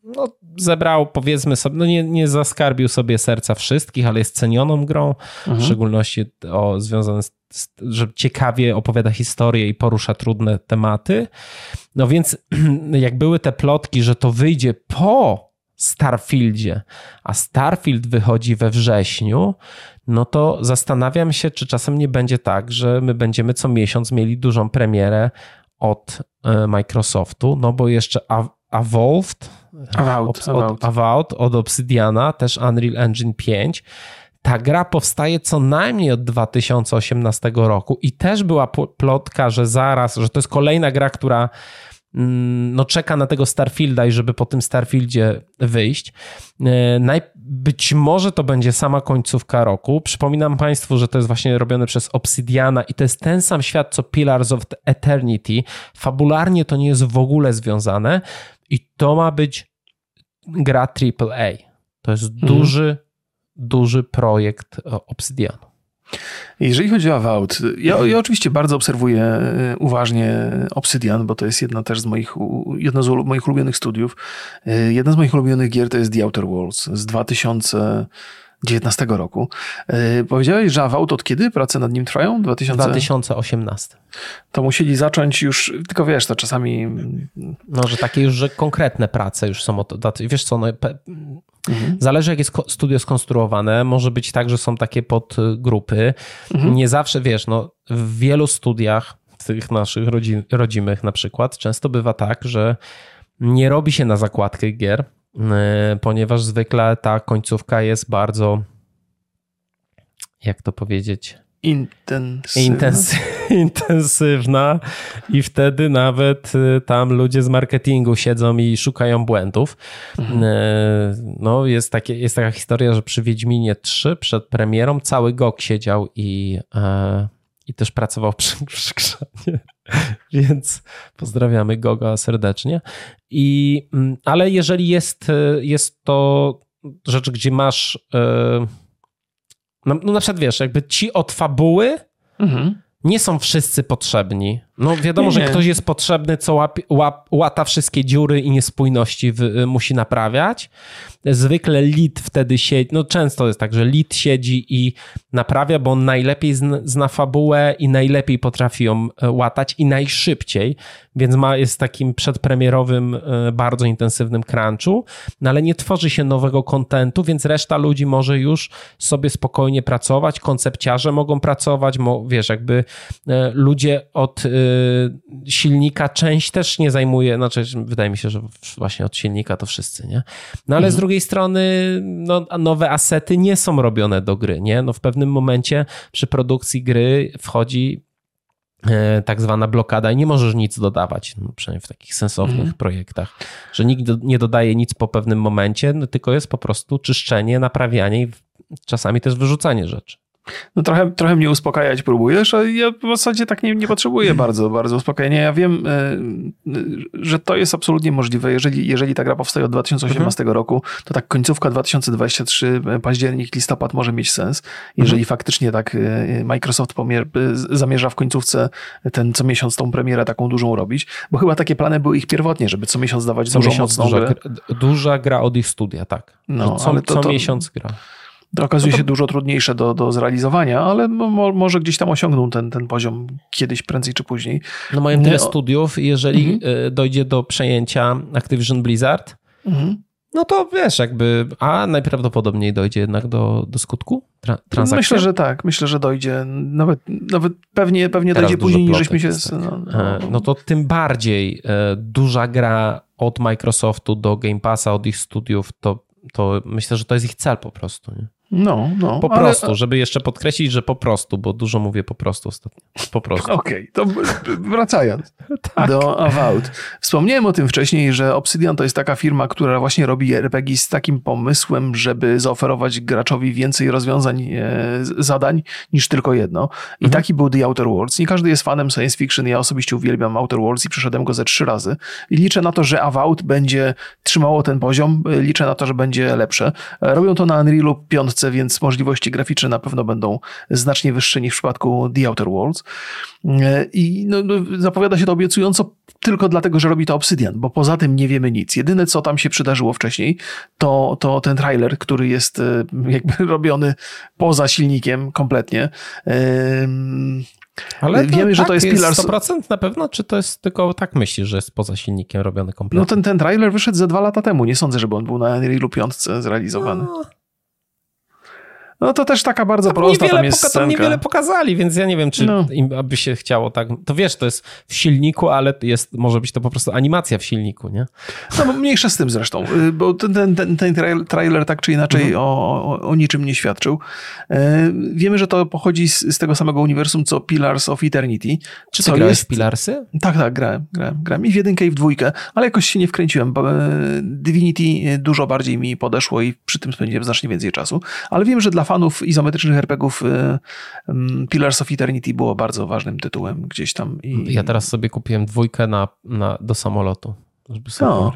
[SPEAKER 2] no, zebrał, powiedzmy sobie, no nie, nie zaskarbił sobie serca wszystkich, ale jest cenioną grą, mhm. w szczególności o, związane z, że ciekawie opowiada historię i porusza trudne tematy. No więc jak były te plotki, że to wyjdzie po Starfieldzie, a Starfield wychodzi we wrześniu, no to zastanawiam się, czy czasem nie będzie tak, że my będziemy co miesiąc mieli dużą premierę od e, Microsoftu, no bo jeszcze Evolved,
[SPEAKER 1] Avowed,
[SPEAKER 2] od, Avowed od Obsidiana, też Unreal Engine 5. Ta gra powstaje co najmniej od 2018 roku i też była plotka, że zaraz, że to jest kolejna gra, która mm, no, czeka na tego Starfielda i żeby po tym Starfieldzie wyjść. E, być może to będzie sama końcówka roku. Przypominam Państwu, że to jest właśnie robione przez Obsidiana i to jest ten sam świat co Pillars of Eternity. Fabularnie to nie jest w ogóle związane. I to ma być gra AAA. To jest mhm. duży, duży projekt Obsidianu.
[SPEAKER 1] Jeżeli chodzi o Vault, ja, ja, oczywiście bardzo obserwuję e, uważnie Obsidian, bo to jest jedna też z moich, jedno z moich ulubionych studiów. E, jedna z moich ulubionych gier to jest The Outer Worlds z 2000 2019 roku. Yy, powiedziałeś, że Avowed od kiedy prace nad nim trwają?
[SPEAKER 2] 2000... 2018.
[SPEAKER 1] To musieli zacząć już, tylko wiesz, to czasami...
[SPEAKER 2] No, że takie już, że konkretne prace już są od. Wiesz co, no, mhm. zależy jak jest studio skonstruowane. Może być tak, że są takie podgrupy. Mhm. Nie zawsze, wiesz, no, w wielu studiach, tych naszych rodzin, rodzimych na przykład, często bywa tak, że nie robi się na zakładkę gier, ponieważ zwykle ta końcówka jest bardzo, jak to powiedzieć?
[SPEAKER 1] Intensywna.
[SPEAKER 2] intensywna i wtedy nawet e, tam ludzie z marketingu siedzą i szukają błędów. Mhm. E, no, jest, takie, jest taka historia, że przy Wiedźminie 3 przed premierą cały GOG siedział i, i też pracował przy, przy Więc pozdrawiamy Goga serdecznie. I, mm, ale jeżeli jest, e, jest to rzecz, gdzie masz. E, no, no na przykład wiesz, jakby ci od fabuły mhm. nie są wszyscy potrzebni. No wiadomo, nie, nie. że ktoś jest potrzebny, co łap, łap, łata wszystkie dziury i niespójności w, y, musi naprawiać. Zwykle lead wtedy siedzi, no często jest tak, że lead siedzi i naprawia, bo on najlepiej zna, zna fabułę i najlepiej potrafi ją e, łatać i najszybciej, więc ma, jest takim przedpremierowym, e, bardzo intensywnym crunchu, no ale nie tworzy się nowego kontentu, więc reszta ludzi może już sobie spokojnie pracować, koncepciarze mogą pracować, mo, wiesz, jakby ludzie od silnika część też nie zajmuje, znaczy wydaje mi się, że właśnie od silnika to wszyscy, nie? No ale mhm. z drugiej strony no, nowe asety nie są robione do gry, nie? No w pewnym momencie przy produkcji gry wchodzi e, tak zwana blokada i nie możesz nic dodawać, no przynajmniej w takich sensownych mhm. projektach, że nikt nie dodaje nic po pewnym momencie, no tylko jest po prostu czyszczenie, naprawianie i czasami też wyrzucanie rzeczy.
[SPEAKER 1] No trochę, trochę mnie uspokajać próbujesz, a ja w zasadzie tak nie, nie potrzebuję bardzo, bardzo uspokojenia. Ja wiem, e, że to jest absolutnie możliwe. Jeżeli, jeżeli ta gra powstaje od 2018 mhm. roku, to tak końcówka 2023, e, październik, listopad może mieć sens. Jeżeli mhm. faktycznie tak e, Microsoft pomier- zamierza w końcówce ten co miesiąc tą premierę taką dużą robić, bo chyba takie plany były ich pierwotnie, żeby co miesiąc dawać co dużą, miesiąc mocną
[SPEAKER 2] duża, grę. Duża gra od ich studia, tak. No, co, ale to, co to, miesiąc gra.
[SPEAKER 1] Okazuje no to... się dużo trudniejsze do, do zrealizowania, ale mo, może gdzieś tam osiągną ten, ten poziom kiedyś, prędzej czy później.
[SPEAKER 2] No mają tyle studiów, jeżeli mhm. E, dojdzie do przejęcia Activision Blizzard, mhm. no to wiesz, jakby, a najprawdopodobniej dojdzie jednak do, do skutku tra transakcji.
[SPEAKER 1] Myślę, że tak, myślę, że dojdzie. Nawet, nawet pewnie, pewnie dojdzie później, niż żeśmy się...
[SPEAKER 2] No, no. no, to tym bardziej e, duża gra od Microsoftu do Game Passa, od ich studiów, to, to myślę, że to jest ich cel po prostu. Nie?
[SPEAKER 1] No, no.
[SPEAKER 2] Po ale... prostu, żeby jeszcze podkreślić, że po prostu, bo dużo mówię po prostu ostatnio. Po prostu.
[SPEAKER 1] Okej, okay, to wracając tak. do Avowed. Wspomniałem o tym wcześniej, że Obsidian to jest taka firma, która właśnie robi RPG z takim pomysłem, żeby zaoferować graczowi więcej rozwiązań, e, zadań niż tylko jedno. I mhm. taki był The Outer Worlds. Nie każdy jest fanem science fiction. Ja osobiście uwielbiam Outer Worlds i przeszedłem go ze trzy razy. I liczę na to, że Avowed będzie trzymało ten poziom. Liczę na to, że będzie lepsze. Robią to na Unrealu 5 więc możliwości graficzne na pewno będą znacznie wyższe niż w przypadku The Outer Worlds. E, I no, no, zapowiada się to obiecująco tylko dlatego, że robi to Obsidian, bo poza tym nie wiemy nic. Jedyne, co tam się przydarzyło wcześniej, to, to ten trailer, który jest e, jakby robiony poza silnikiem kompletnie.
[SPEAKER 2] Ale to, wiemy, że tak, to jest, jest Pillars. 100% na pewno, czy to jest tylko tak myślisz, że jest poza silnikiem robiony kompletnie?
[SPEAKER 1] No ten, ten trailer wyszedł ze dwa lata temu. Nie sądzę, żeby on był na Unrealu 5 zrealizowany. No. No to też taka bardzo prosta tam jest poka-
[SPEAKER 2] Tam niewiele pokazali, więc ja nie wiem, czy no. im aby się chciało tak... To wiesz, to jest w silniku, ale jest, może być to po prostu animacja w silniku, nie?
[SPEAKER 1] No mniejsza z tym zresztą, y, bo ten, ten, ten, trailer tak czy inaczej mhm. o, o, o, niczym nie świadczył. E, wiemy, że to pochodzi z, z, tego samego uniwersum, co Pillars of Eternity.
[SPEAKER 2] Czy ty grałeś jest... w Pillarsy?
[SPEAKER 1] Tak, tak, grałem, grałem, grałem. I w jedynkę, i w dwójkę, ale jakoś się nie wkręciłem. Bo e, Divinity dużo bardziej mi podeszło i przy tym spędziłem znacznie więcej czasu. Ale wiem, że dla fanów izometrycznych RPGów y, Pillars of Eternity było bardzo ważnym tytułem gdzieś tam.
[SPEAKER 2] I... Ja teraz sobie kupiłem dwójkę na, na, do samolotu. żeby sobie no.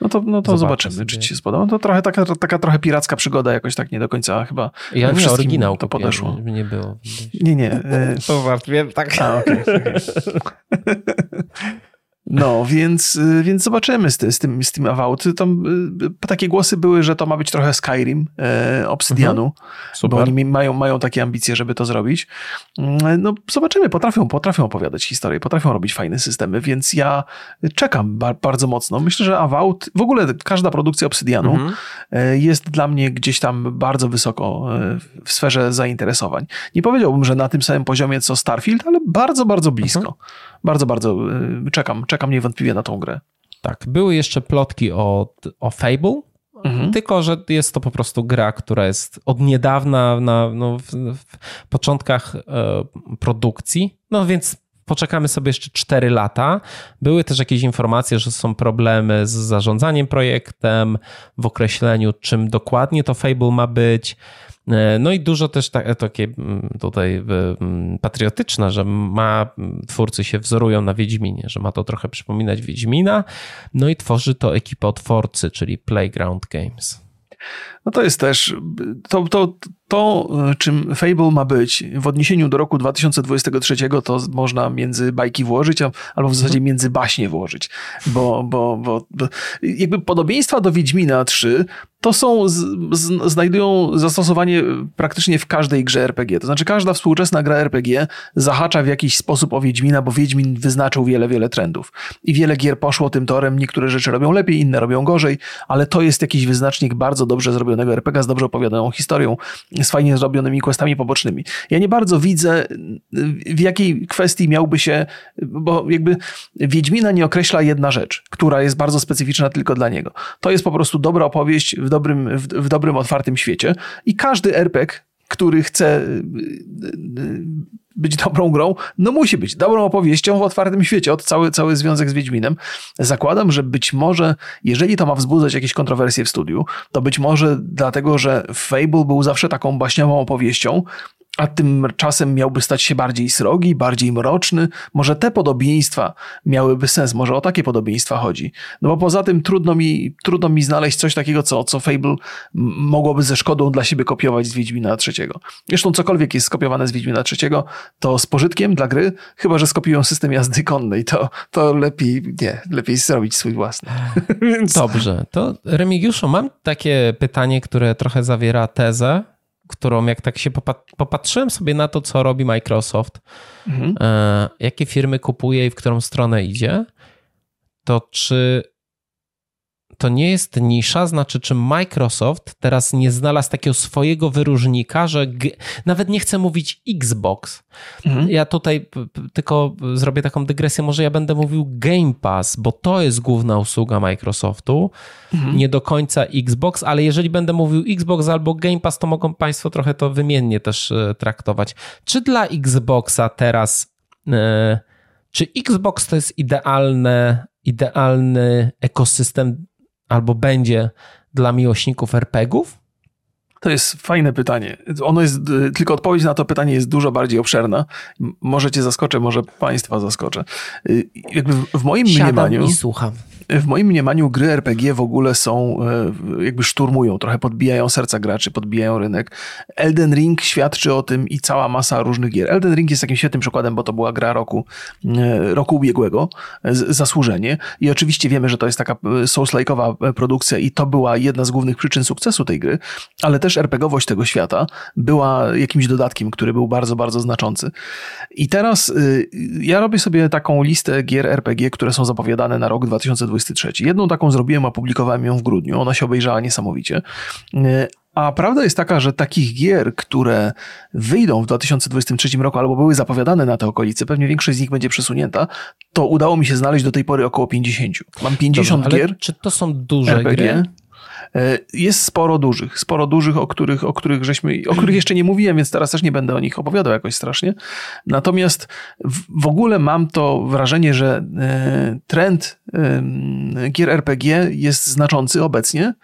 [SPEAKER 1] No to, no to zobaczymy, sobie. czy ci się spodoba. No to trochę taka, taka trochę piracka przygoda, jakoś tak nie do końca chyba
[SPEAKER 2] Ja nie oryginał to podeszło. Nie było.
[SPEAKER 1] Nie, nie.
[SPEAKER 2] To wiem, tak. A, okay, okay.
[SPEAKER 1] No, więc, y, więc zobaczymy z, z, tym, z tym Avowed. Tam y, takie głosy były, że to ma być trochę Skyrim, e, Obsidianu, mhm. bo oni mają, mają takie ambicje, żeby to zrobić. Mm, no, zobaczymy, potrafią, potrafią opowiadać historię, potrafią robić fajne systemy, więc ja czekam ba bardzo mocno. Myślę, że Avowed, w ogóle każda produkcja Obsidianu mhm. E, jest dla mnie gdzieś tam bardzo wysoko e, w sferze zainteresowań. Nie powiedziałbym, że na tym samym poziomie co Starfield, ale bardzo, bardzo blisko. Mhm. Bardzo, bardzo y, czekam, czekam niewątpliwie na tą grę.
[SPEAKER 2] Tak, były jeszcze plotki o, o Fable, Mhm. Tylko, że jest to po prostu gra, która jest od niedawna na, no, w, w początkach e, produkcji. No więc poczekamy sobie jeszcze 4 lata. Były też jakieś informacje, że są problemy z zarządzaniem projektem, w określeniu, czym dokładnie to Fable ma być. E, no i dużo też takie mm, tutaj mm, patriotyczne, że ma, twórcy się wzorują na Wiedźminie, że ma to trochę przypominać Wiedźmina. No i tworzy to ekipa otworcy, czyli Playground Games.
[SPEAKER 1] No to jest też, to, to, to, czym Fable ma być w odniesieniu do roku 2023, to można między bajki włożyć, albo w zasadzie między baśnie włożyć, bo, bo, bo, bo jakby podobieństwa do Wiedźmina 3 to są, z, z, znajdują zastosowanie praktycznie w każdej grze RPG. To znaczy każda współczesna gra RPG zahacza w jakiś sposób o Wiedźmina, bo Wiedźmin wyznaczył wiele, wiele trendów. I wiele gier poszło tym torem, niektóre rzeczy robią lepiej, inne robią gorzej, ale to jest jakiś wyznacznik bardzo dobrze zrobionego RPG z dobrze opowiadaną historią, z fajnie zrobionymi questami pobocznymi. Ja nie bardzo widzę, w jakiej kwestii miałby się, bo jakby Wiedźmina nie określa jedna rzecz, która jest bardzo specyficzna tylko dla niego. To jest po prostu dobra opowieść w dobrym, w, w dobrym otwartym świecie i każdy RPG który chce y, y, być dobrą grą, no musi być dobrą opowieścią w otwartym świecie, od cały, cały związek z Wiedźminem. Zakładam, że być może, jeżeli to ma wzbudzać jakieś kontrowersje w studiu, to być może dlatego, że Fable był zawsze taką baśniową opowieścią, a tymczasem miałby stać się bardziej srogi, bardziej mroczny. Może te podobieństwa miałyby sens, może o takie podobieństwa chodzi. No bo poza tym trudno mi, trudno mi znaleźć coś takiego, co, co Fable mogłoby ze szkodą dla siebie kopiować z Wiedźmina trzeciego. Zresztą cokolwiek jest skopiowane z Wiedźmina trzeciego, to z pożytkiem dla gry, chyba że skopiują system jazdy konnej, to, to lepiej, nie, lepiej zrobić swój własny.
[SPEAKER 2] Dobrze, to Remigiuszu, mam takie pytanie, które trochę zawiera tezę, którą jak tak się popatrzyłem sobie na to, co robi Microsoft, mhm. E, jakie firmy kupuje i w którą stronę idzie, to czy to nie jest nisza, znaczy czy Microsoft teraz nie znalazł takiego swojego wyróżnika, że nawet nie chcę mówić Xbox. Mhm. Ja tutaj tylko zrobię taką dygresję, może ja będę mówił Game Pass, bo to jest główna usługa Microsoftu, mhm. nie do końca Xbox, ale jeżeli będę mówił Xbox albo Game Pass, to mogą Państwo trochę to wymiennie też e, traktować. Czy dla Xboxa teraz, e, czy Xbox to jest idealne, idealny ekosystem albo będzie dla miłośników RPGów?
[SPEAKER 1] To jest fajne pytanie. Ono jest, tylko odpowiedź na to pytanie jest dużo bardziej obszerna. Może cię zaskoczę, może państwa zaskoczę. Y, jakby w moim
[SPEAKER 2] Siadam
[SPEAKER 1] mniemaniu...
[SPEAKER 2] i słucham
[SPEAKER 1] w moim mniemaniu gry RPG w ogóle są, e, jakby szturmują, trochę podbijają serca graczy, podbijają rynek. Elden Ring świadczy o tym i cała masa różnych gier. Elden Ring jest takim świetnym przykładem, bo to była gra roku, e, roku ubiegłego, zasłużenie. I oczywiście wiemy, że to jest taka e, Souls-like'owa produkcja i to była jedna z głównych przyczyn sukcesu tej gry, ale też RPGowość tego świata była jakimś dodatkiem, który był bardzo, bardzo znaczący. I teraz ja robię sobie taką listę gier RPG, które są zapowiadane na rok 2020 2023. Jedną taką zrobiłem, opublikowałem ją w grudniu. Ona się obejrzała niesamowicie. E, a prawda jest taka, że takich gier, które wyjdą w 2023 roku albo były zapowiadane na te okolice, pewnie większość z nich będzie przesunięta, to udało mi się znaleźć do tej pory około 50. Mam 50 Dobrze, gier.
[SPEAKER 2] Czy to są duże RPG. gry?
[SPEAKER 1] E, jest sporo dużych, sporo dużych, o których, o których żeśmy, o których jeszcze nie mówiłem, więc teraz też nie będę o nich opowiadał jakoś strasznie. Natomiast w, ogóle mam to wrażenie, że e, trend gier RPG jest znaczący obecnie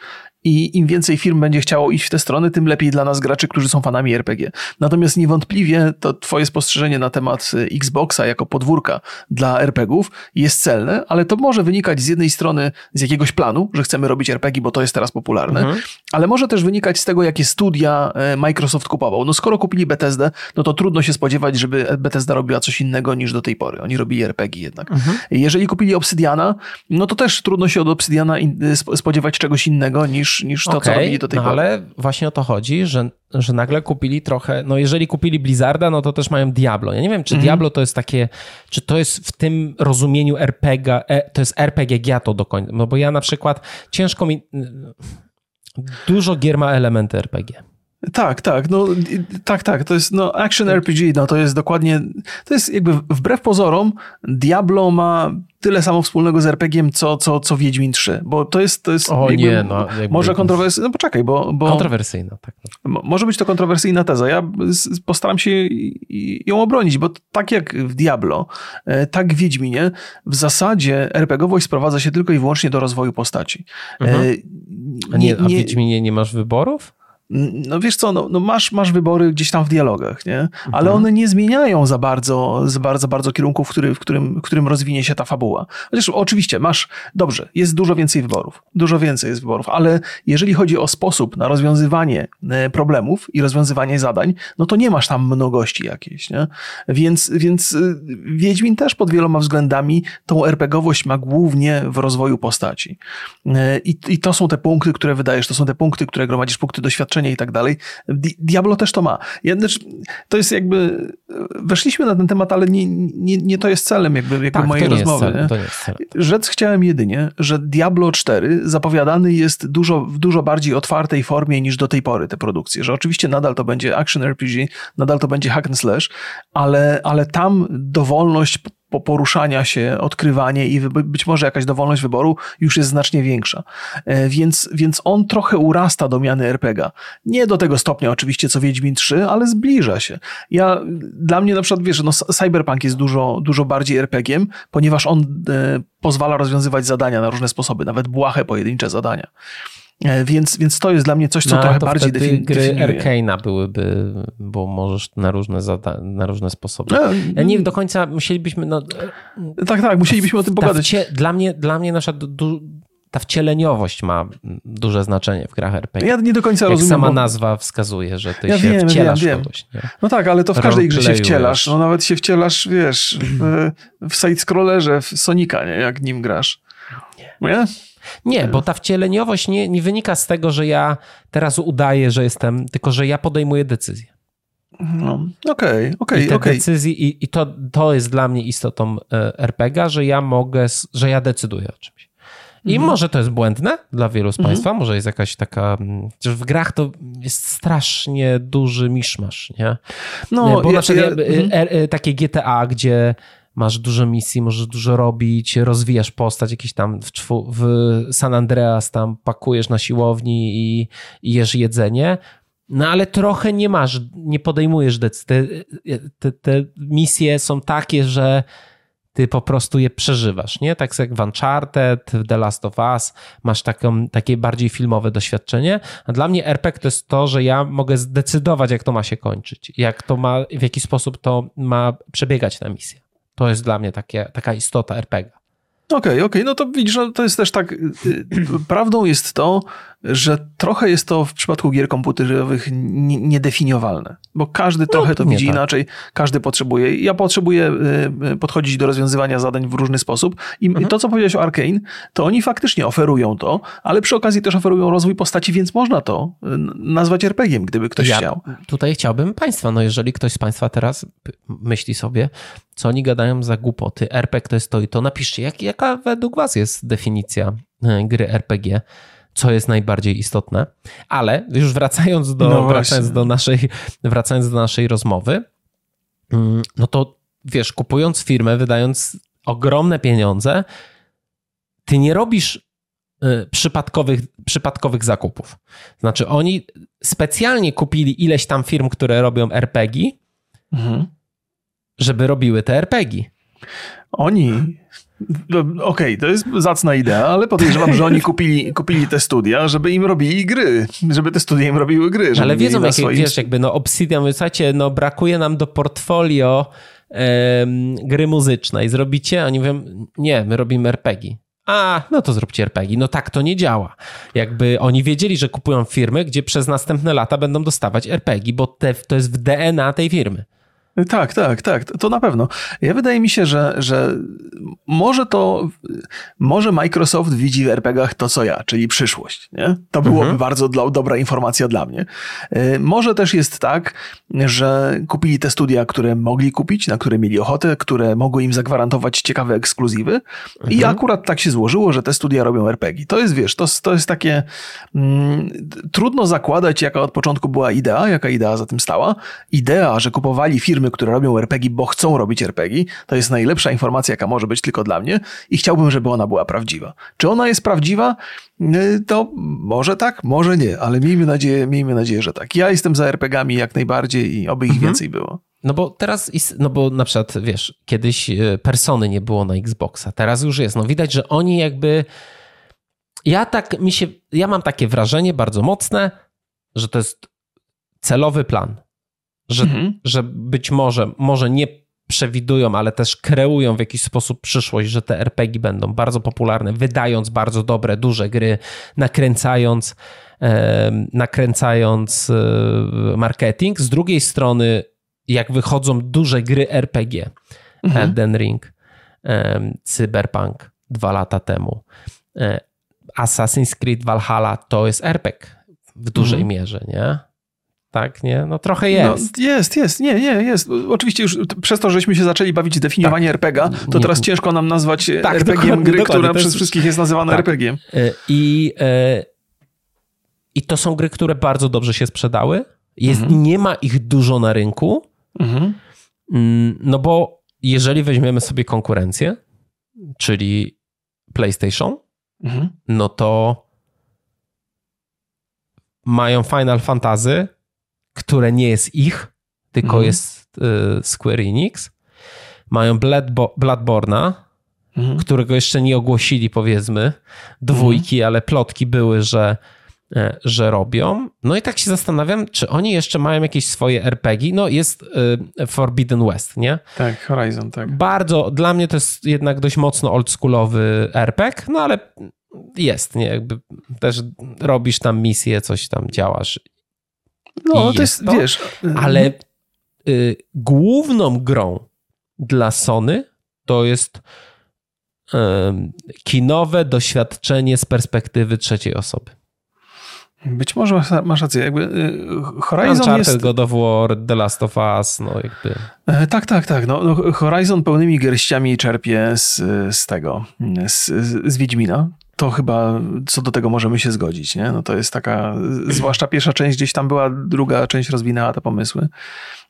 [SPEAKER 1] i im więcej firm będzie chciało iść w te strony, tym lepiej dla nas graczy, którzy są fanami RPG. Natomiast niewątpliwie to twoje spostrzeżenie na temat y, Xboxa jako podwórka dla RPGów jest celne, ale to może wynikać z jednej strony z jakiegoś planu, że chcemy robić RPG, bo to jest teraz popularne, mhm. ale może też wynikać z tego, jakie studia e, Microsoft kupował. No skoro kupili Bethesdę, no to trudno się spodziewać, żeby Bethesda robiła coś innego niż do tej pory. Oni robili RPG jednak. Mhm. Jeżeli kupili Obsidiana, no to też trudno się od Obsidiana spodziewać czegoś innego niż, niż to, okay, co robili do tej
[SPEAKER 2] no
[SPEAKER 1] pory.
[SPEAKER 2] Ale właśnie o to chodzi, że, że nagle kupili trochę, no jeżeli kupili Blizzarda, no to też mają Diablo. Ja nie wiem, czy mhm. Diablo to jest takie, czy to jest w tym rozumieniu RPG, e, to jest RPG Giato do końca, no bo ja na przykład ciężko mi, dużo gier ma elementy RPG.
[SPEAKER 1] Tak, tak, no tak, tak, to jest no action RPG, no to jest dokładnie, to jest jakby wbrew pozorom Diablo ma tyle samo wspólnego z RPG-iem, co, co, co Wiedźmin 3, bo to jest, to jest
[SPEAKER 2] o, nie, no, jakby...
[SPEAKER 1] może kontrowersyjne, no poczekaj, bo, bo...
[SPEAKER 2] Kontrowersyjna, tak.
[SPEAKER 1] Może być to kontrowersyjna teza, ja postaram się ją obronić, bo tak jak w Diablo, e, tak w Wiedźminie, w zasadzie RPGowość sprowadza się tylko i wyłącznie do rozwoju postaci.
[SPEAKER 2] E, mhm. A, nie, a w Wiedźminie nie masz wyborów?
[SPEAKER 1] No wiesz co, no, no, masz, masz wybory gdzieś tam w dialogach, nie? Ale mhm. one nie zmieniają za bardzo, za bardzo, bardzo kierunków, w, który, w, którym, w którym rozwinie się ta fabuła. Chociaż oczywiście masz, dobrze, jest dużo więcej wyborów, dużo więcej jest wyborów, ale jeżeli chodzi o sposób na rozwiązywanie e, problemów i rozwiązywanie zadań, no to nie masz tam mnogości jakiejś, nie? Więc, więc e, Wiedźmin też pod wieloma względami tą RPGowość ma głównie w rozwoju postaci. E, I, I to są te punkty, które wydajesz, to są te punkty, które gromadzisz, punkty doświadczenia i tak dalej. Diablo też to ma. Znaczy, to jest jakby, weszliśmy na ten temat, ale nie, nie, nie to jest celem jakby, jakby tak, mojej rozmowy. Cel, nie? To jest cel. Rzec chciałem jedynie, że Diablo 4 zapowiadany jest dużo, w dużo bardziej otwartej formie niż do tej pory te produkcje, że oczywiście nadal to będzie action RPG, nadal to będzie hack and slash, ale, ale tam dowolność poruszania się, odkrywanie i być może jakaś dowolność wyboru już jest znacznie większa. E, więc, więc on trochę urasta do miany RPGa. Nie do tego stopnia oczywiście co Wiedźmin 3, ale zbliża się. Ja, dla mnie na przykład, wiesz, no Cyberpunk jest dużo, dużo bardziej RPGiem, ponieważ on e, pozwala rozwiązywać zadania na różne sposoby, nawet błahe pojedyncze zadania. E, więc, więc to jest dla mnie coś, co no, trochę bardziej defini
[SPEAKER 2] gry definiuje. Arcane'a byłyby, bo możesz na różne, na różne sposoby. No, ja nie wiem do końca, musielibyśmy... No,
[SPEAKER 1] tak, tak, musielibyśmy o tym pogadać.
[SPEAKER 2] dla, mnie, dla mnie nasza ta wcieleniowość ma duże znaczenie w grach RPG.
[SPEAKER 1] Ja nie do końca
[SPEAKER 2] Jak
[SPEAKER 1] rozumiem.
[SPEAKER 2] sama bo... nazwa wskazuje, że ty ja się wiem, wcielasz wiem, kogoś. Nie?
[SPEAKER 1] No tak, ale to w każdej grze się wcielasz. No nawet się wcielasz, wiesz, w, w side-scrollerze, w Sonika, nie? jak nim grasz. Nie? nie?
[SPEAKER 2] Bo ta wcieleniowość nie, nie wynika z tego, że ja teraz udaję, że jestem, tylko że ja podejmuję decyzję.
[SPEAKER 1] No, okej, okej,
[SPEAKER 2] I okay. decyzji i, i to, to jest dla mnie istotą e, RPG, że ja mogę, że ja decyduję o czymś. I mhm. może to jest błędne dla wielu z mhm. Państwa, może jest jakaś taka. Że w grach to jest strasznie duży miszmasz, nie? No, bo ja, na przykład ja, ja, mhm. e, takie GTA, gdzie masz dużo misji, możesz dużo robić, rozwijasz postać jakiś tam w, w San Andreas, tam pakujesz na siłowni i, i jesz jedzenie, no ale trochę nie masz, nie podejmujesz decyzji. Te, te, te, misje są takie, że ty po prostu je przeżywasz, nie? Tak jak w Uncharted, w The Last of Us masz taką, takie bardziej filmowe doświadczenie, a dla mnie RPG to jest to, że ja mogę zdecydować, jak to ma się kończyć, jak to ma, w jaki sposób to ma przebiegać na misję. To jest dla mnie takie, taka istota RPG.
[SPEAKER 1] Okej, okay, okej, okay. no to widzisz, że to jest też tak. Y, y, prawdą jest to, że trochę jest to w przypadku gier komputerowych niedefiniowalne, bo każdy no, trochę to widzi tak. inaczej, każdy potrzebuje. Ja potrzebuję y, podchodzić do rozwiązywania zadań w różny sposób i mhm. to, co powiedziałeś o Arkane, to oni faktycznie oferują to, ale przy okazji też oferują rozwój postaci, więc można to nazwać RPG-iem, gdyby ktoś
[SPEAKER 2] ja
[SPEAKER 1] chciał.
[SPEAKER 2] Tutaj chciałbym Państwa, no jeżeli ktoś z Państwa teraz myśli sobie, co oni gadają za głupoty, RPG to jest to i to, napiszcie, jak, jaka według Was jest definicja e, gry RPG co jest najbardziej istotne. Ale już wracając do, no wracając do, naszej, wracając do naszej rozmowy, mm, no to wiesz, kupując firmę, wydając ogromne pieniądze, ty nie robisz e, przypadkowych, przypadkowych zakupów. Znaczy, oni specjalnie kupili ileś tam firm, które robią RPG, mhm żeby robiły te RPG.
[SPEAKER 1] Oni No, Okej, okay, to jest zacna idea, ale podejrzewam, że oni kupili, kupili te studia, żeby im robili gry, żeby te studia im robiły gry.
[SPEAKER 2] Ale wiedzą, jakie, swoim... wiesz, jakby no Obsidian, słuchajcie, no brakuje nam do portfolio em, gry muzycznej. Zrobicie? Oni mówią, nie, my robimy RPG. A, no to zróbcie RPG. No tak to nie działa. Jakby oni wiedzieli, że kupują firmy, gdzie przez następne lata będą dostawać RPG, bo te, to jest w DNA tej firmy.
[SPEAKER 1] Tak, tak, tak, to na pewno. Ja wydaje mi się, że, że może to, może Microsoft widzi w RPGach to, co ja, czyli przyszłość. Nie? To byłoby mhm. bardzo dla, dobra informacja dla mnie. Y, może też jest tak, że kupili te studia, które mogli kupić, na które mieli ochotę, które mogły im zagwarantować ciekawe ekskluzywy mhm. i akurat tak się złożyło, że te studia robią RPG. To jest, wiesz, to, to jest takie mm, trudno zakładać, jaka od początku była idea, jaka idea za tym stała. Idea, że kupowali firmy, firmy, które robią RPG, bo chcą robić RPG, to jest najlepsza informacja, jaka może być tylko dla mnie i chciałbym, żeby ona była prawdziwa. Czy ona jest prawdziwa? Y, to może tak, może nie, ale miejmy nadzieję, miejmy nadzieję, że tak. Ja jestem za RPGami jak najbardziej i oby ich mhm. więcej było.
[SPEAKER 2] No bo teraz, no bo na przykład, wiesz, kiedyś y, persony nie było na Xboxa, teraz już jest. No widać, że oni jakby. Ja tak mi się. Ja mam takie wrażenie bardzo mocne, że to jest celowy plan że, mhm. że być może, może nie przewidują, ale też kreują w jakiś sposób przyszłość, że te RPG będą bardzo popularne, wydając bardzo dobre, duże gry, nakręcając, nakręcając e, marketing. Z drugiej strony, jak wychodzą duże gry RPG, mhm. Elden Ring, Cyberpunk dwa lata temu, e, Assassin's Creed Valhalla to jest RPG w dużej mhm. mierze, nie? Tak, nie? No trochę jest.
[SPEAKER 1] No, jest, jest, nie, nie, jest. Oczywiście już przez to, żeśmy się zaczęli bawić definiowanie tak. RPGa, to teraz ciężko nam nazwać tak, RPG gry, która przez wszystkich jest nazywana tak. RPG.
[SPEAKER 2] E, I, e, I to są gry, które bardzo dobrze się sprzedały. Jest, mhm. Nie ma ich dużo na rynku, mhm. Mm, no bo jeżeli weźmiemy sobie konkurencję, czyli PlayStation, mhm. no to mają Final Fantasy, które nie jest ich, tylko mhm. jest y, Square Enix. Mają Bloodbo Bloodborna, mhm. którego jeszcze nie ogłosili, powiedzmy, dwójki, mhm. ale plotki były, że, e, że robią. No i tak się zastanawiam, czy oni jeszcze mają jakieś swoje RPG. No jest y, Forbidden West, nie?
[SPEAKER 1] Tak, Horizon, tak.
[SPEAKER 2] Bardzo, dla mnie to jest jednak dość mocno oldschoolowy RPG, no ale jest, nie? Jakby też robisz tam misję, coś tam działasz
[SPEAKER 1] no, to jest, to, wiesz...
[SPEAKER 2] Ale y, główną grą dla Sony to jest y, kinowe doświadczenie z perspektywy trzeciej osoby.
[SPEAKER 1] Być może masz rację. Jakby y, Horizon
[SPEAKER 2] Uncharted,
[SPEAKER 1] jest...
[SPEAKER 2] God of War, The Last of Us, no jakby...
[SPEAKER 1] E, tak, tak, tak. No, no Horizon pełnymi garściami czerpie z, z tego, z, z Wiedźmina to chyba co do tego możemy się zgodzić. Nie? No to jest taka, zwłaszcza pierwsza część gdzieś tam była, druga część rozwinęła te pomysły.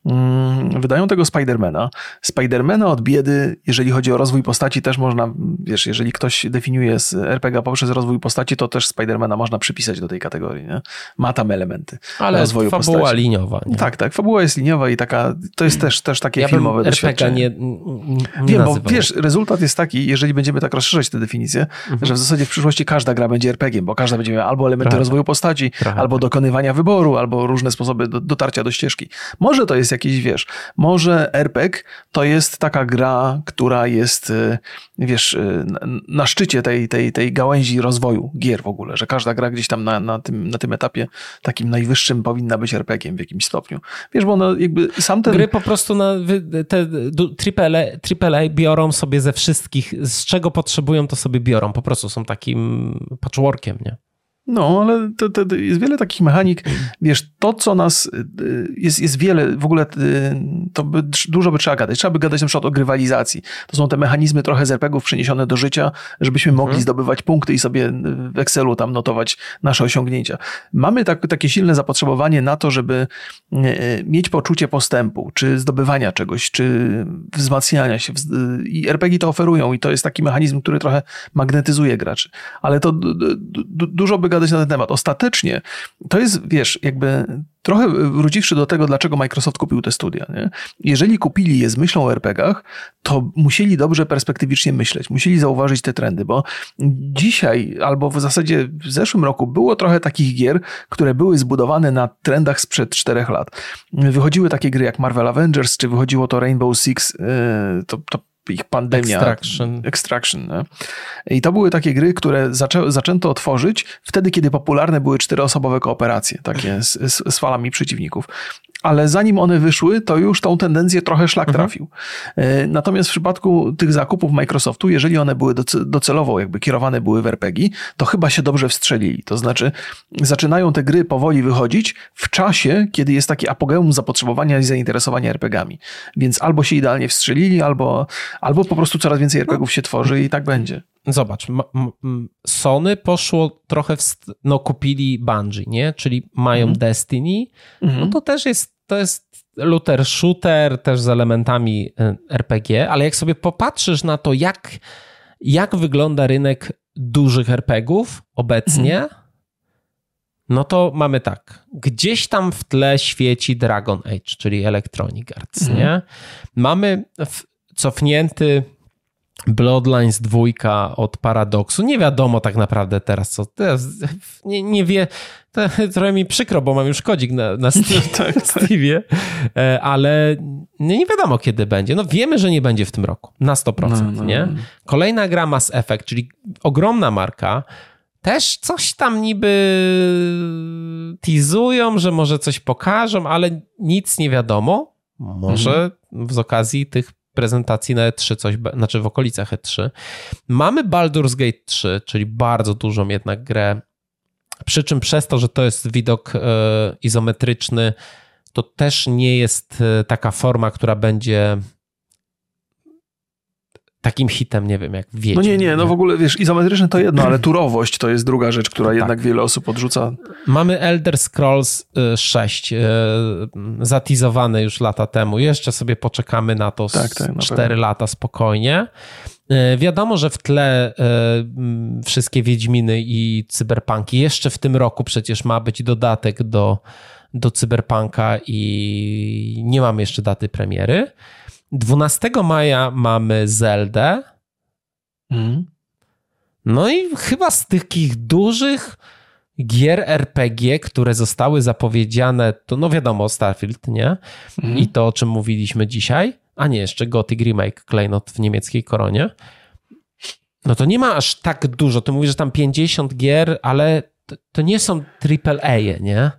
[SPEAKER 1] Mm, wydają tego Spidermana. Spidermana od biedy, jeżeli chodzi o rozwój postaci, też można, wiesz, jeżeli ktoś definiuje z RPG poprzez rozwój postaci, to też Spidermana można przypisać do tej kategorii. Nie? Ma tam elementy
[SPEAKER 2] Ale rozwoju fabuła postaci. liniowa.
[SPEAKER 1] Nie? Tak, tak. Fabuła jest liniowa i taka, to jest też, też takie ja filmowe
[SPEAKER 2] RPG
[SPEAKER 1] doświadczenie.
[SPEAKER 2] Nie, nie
[SPEAKER 1] Wiem, bo wiesz, rezultat jest taki, jeżeli będziemy tak rozszerzać te definicje, mhm. że w zasadzie w przyszłości każda gra będzie RPG, bo każda będzie miała albo elementy Trochę. rozwoju postaci, Trochę. albo dokonywania wyboru, albo różne sposoby do, dotarcia do ścieżki. Może to jest jest jakiś, wiesz, może RPG to jest taka gra, która jest, y, wiesz, y, na szczycie tej, tej, tej gałęzi rozwoju gier w ogóle, że każda gra gdzieś tam na, na, tym, na tym etapie takim najwyższym powinna być RPG w jakimś stopniu. Wiesz, bo no jakby sam ten...
[SPEAKER 2] Gry po prostu na te AAA, AAA biorą sobie ze wszystkich, z czego potrzebują, to sobie biorą. Po prostu są takim patchworkiem, nie?
[SPEAKER 1] No, ale to, to, to jest wiele takich mechanik. Wiesz, to co nas, y, jest, jest wiele, w ogóle y, to by, dużo by trzeba gadać. Trzeba by gadać na przykład o grywalizacji. To są te mechanizmy trochę z RPGów przeniesione do życia, żebyśmy mhm. mogli zdobywać punkty i sobie w Excelu tam notować nasze osiągnięcia. Mamy tak, takie silne zapotrzebowanie na to, żeby y, mieć poczucie postępu, czy zdobywania czegoś, czy wzmacniania się. I RPG to oferują i to jest taki mechanizm, który trochę magnetyzuje graczy. Ale to dużo by opowiadać na ten temat. Ostatecznie to jest, wiesz, jakby trochę wróciwszy do tego, dlaczego Microsoft kupił te studia. Nie? Jeżeli kupili je z myślą o RPGach, to musieli dobrze perspektywicznie myśleć, musieli zauważyć te trendy, bo dzisiaj, albo w zasadzie w zeszłym roku było trochę takich gier, które były zbudowane na trendach sprzed czterech lat. Wychodziły takie gry jak Marvel Avengers, czy wychodziło to Rainbow Six, yy, to, to ich pandemia.
[SPEAKER 2] Extraction.
[SPEAKER 1] Extraction nie? I to były takie gry, które zaczę, zaczęto tworzyć wtedy, kiedy popularne były czteroosobowe kooperacje, takie z, z, z falami przeciwników ale zanim one wyszły, to już tą tendencję trochę szlak mhm. trafił. Mhm. Natomiast w przypadku tych zakupów Microsoftu, jeżeli one były docelowo jakby kierowane były w RPG, to chyba się dobrze wstrzelili. To znaczy zaczynają te gry powoli wychodzić w czasie, kiedy jest taki apogeum zapotrzebowania i zainteresowania RPGami. Więc albo się idealnie wstrzelili, albo, albo po prostu coraz więcej RPGów się tworzy i tak będzie.
[SPEAKER 2] Zobacz, Sony poszło trochę, w, no kupili Bungie, nie? Czyli mają mhm. Destiny, mhm. no to też jest, to jest looter shooter, też z elementami e, RPG, ale jak sobie popatrzysz na to, jak, jak wygląda rynek dużych RPGów obecnie, mhm. no to mamy tak, gdzieś tam w tle świeci Dragon Age, czyli Electronic Arts, nie? Mhm. Mamy cofnięty Bloodlines dwójka od Paradoksu. Nie wiadomo tak naprawdę teraz co. Teraz nie, nie wie. To, trochę mi przykro, bo mam już kodzik na, na tak, tak. Steamie, e, ale nie, nie wiadomo kiedy będzie. No wiemy, że nie będzie w tym roku. Na 100%, no, no. nie? No. Kolejna gra Mass Effect, czyli ogromna marka. Też coś tam niby teasują, że może coś pokażą, ale nic nie wiadomo. Może mhm. z okazji tych prezentacji na E3 coś, znaczy w okolicach E3. Mamy Baldur's Gate 3, czyli bardzo dużą jednak grę, przy czym przez to, że to jest widok e, izometryczny, to też nie jest e, taka forma, która będzie takim hitem, nie wiem, jak wiecie.
[SPEAKER 1] No nie, nie, no w ogóle wiesz, izometryczne to jedno, ale turowość to jest druga rzecz, która tak. jednak wiele osób odrzuca.
[SPEAKER 2] Mamy Elder Scrolls 6, y, y, zatizowane już lata temu. Jeszcze sobie poczekamy na to tak, tak, 4 lata spokojnie. Y, wiadomo, że w tle wszystkie Wiedźminy i Cyberpunki jeszcze w tym roku przecież ma być dodatek do, do Cyberpunka i nie mamy jeszcze daty premiery. 12 maja mamy Zeldę. Mm. No i chyba z takich dużych gier RPG, które zostały zapowiedziane, to no wiadomo, Starfield, nie? Mm. I to, o czym mówiliśmy dzisiaj, a nie, jeszcze Gothic Remake, Klejnot w niemieckiej koronie. No to nie ma aż tak dużo. Ty mówisz, że tam 50 gier, ale to, to nie są AAA, nie?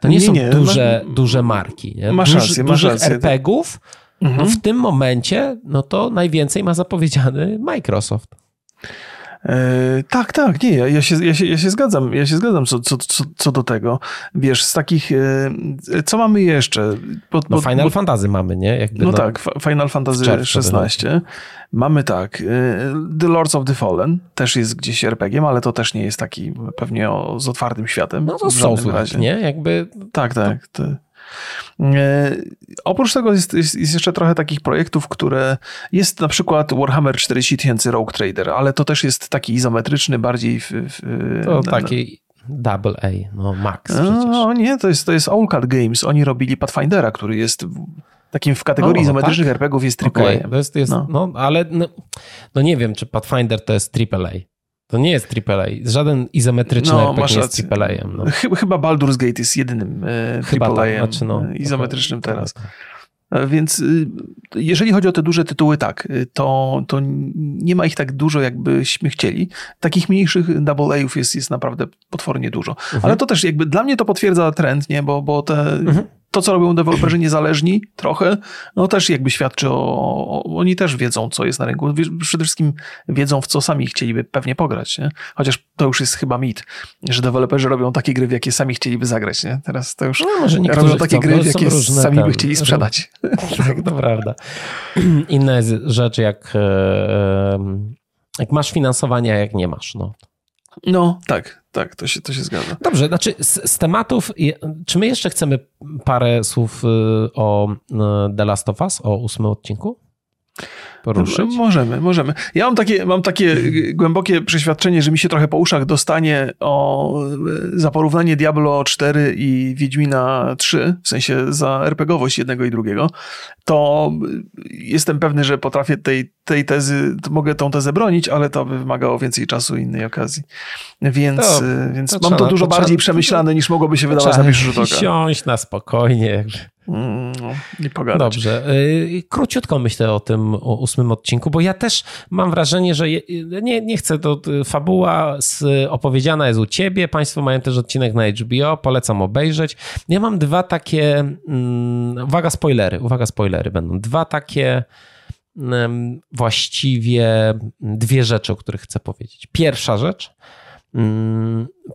[SPEAKER 2] To nie, nie są nie, duże, duże marki. Nie?
[SPEAKER 1] Masz Duż, rację,
[SPEAKER 2] dużych
[SPEAKER 1] rację.
[SPEAKER 2] RPGów mhm. No w tym momencie, no to najwięcej ma zapowiedziany Microsoft.
[SPEAKER 1] E, tak, tak, nie, ja, ja, się, ja, się, ja się zgadzam, ja się zgadzam co, co, co, co do tego. Wiesz, z takich, e, co mamy jeszcze?
[SPEAKER 2] Bo, no bo, Final bo, Fantasy mamy, nie?
[SPEAKER 1] Jakby no, no tak, Final Fantasy XVI. Mamy tak, e, The Lords of the Fallen też jest gdzieś RPG, ale to też nie jest taki pewnie o, z otwartym światem.
[SPEAKER 2] No to są nie? Jakby...
[SPEAKER 1] Tak, tak. To... E, oprócz tego jest, jest, jest, jeszcze trochę takich projektów, które jest na przykład Warhammer 40 tysięcy Rogue Trader, ale to też jest taki izometryczny, bardziej w, w,
[SPEAKER 2] to na, taki double A, no max
[SPEAKER 1] No nie, to jest, to jest Owlcat Games. Oni robili Pathfindera, który jest takim w kategorii no, izometrycznych tak? RPGów jest AAA. Okay,
[SPEAKER 2] to jest, jest, no. no ale no, no, nie wiem, czy Pathfinder to jest AAA. To nie jest AAA. Żaden izometryczny no, RPG nie jest AAA. No.
[SPEAKER 1] Chyba Baldur's Gate jest jedynym e, Chyba AAA tak, znaczy no, e, izometrycznym okay. teraz. E, więc y, jeżeli chodzi o te duże tytuły, tak, y, to, to nie ma ich tak dużo, jakbyśmy chcieli. Takich mniejszych AA-ów jest, jest naprawdę potwornie dużo. Mhm. Ale to też jakby dla mnie to potwierdza trend, nie? Bo, bo te mhm to, co robią deweloperzy niezależni trochę, no też jakby świadczy o, Oni też wiedzą, co jest na rynku. Przede wszystkim wiedzą, w co sami chcieliby pewnie pograć, nie? Chociaż to już jest chyba mit, że deweloperzy robią takie gry, w jakie sami chcieliby zagrać, nie? Teraz to już no, może robią takie chcą, gry, w jakie sami tam, by chcieli sprzedać.
[SPEAKER 2] Tak, to prawda. Inne rzeczy, jak, e, jak masz finansowanie, a jak nie masz, no.
[SPEAKER 1] No, tak, tak, to się, to się zgadza.
[SPEAKER 2] Dobrze, znaczy z, z, tematów, czy my jeszcze chcemy parę słów y, o y, The Last of Us, o ósmym odcinku? Poruszyć?
[SPEAKER 1] Możemy, możemy. Ja mam takie, mam takie głębokie przeświadczenie, że mi się trochę po uszach dostanie o, za porównanie Diablo 4 i Wiedźmina 3, w sensie za RPGowość jednego i drugiego, to jestem pewny, że potrafię tej, tej tezy, mogę tą tezę bronić, ale to by wymagało więcej czasu i innej okazji. Więc, to, więc to mam to dużo to bardziej trzeba, przemyślane niż mogłoby się wydawać na pierwszy rzut oka.
[SPEAKER 2] Siąść na spokojnie.
[SPEAKER 1] No, nie pogadać.
[SPEAKER 2] Dobrze. Y, króciutko myślę o tym o ósmym odcinku, bo ja też mam wrażenie, że je, nie, nie chcę, to fabuła opowiedziana jest u ciebie, państwo mają też odcinek na HBO, polecam obejrzeć. Ja mam dwa takie, um, uwaga spoilery, uwaga spoilery będą, dwa takie um, właściwie dwie rzeczy, o których chcę powiedzieć. Pierwsza rzecz, Mm,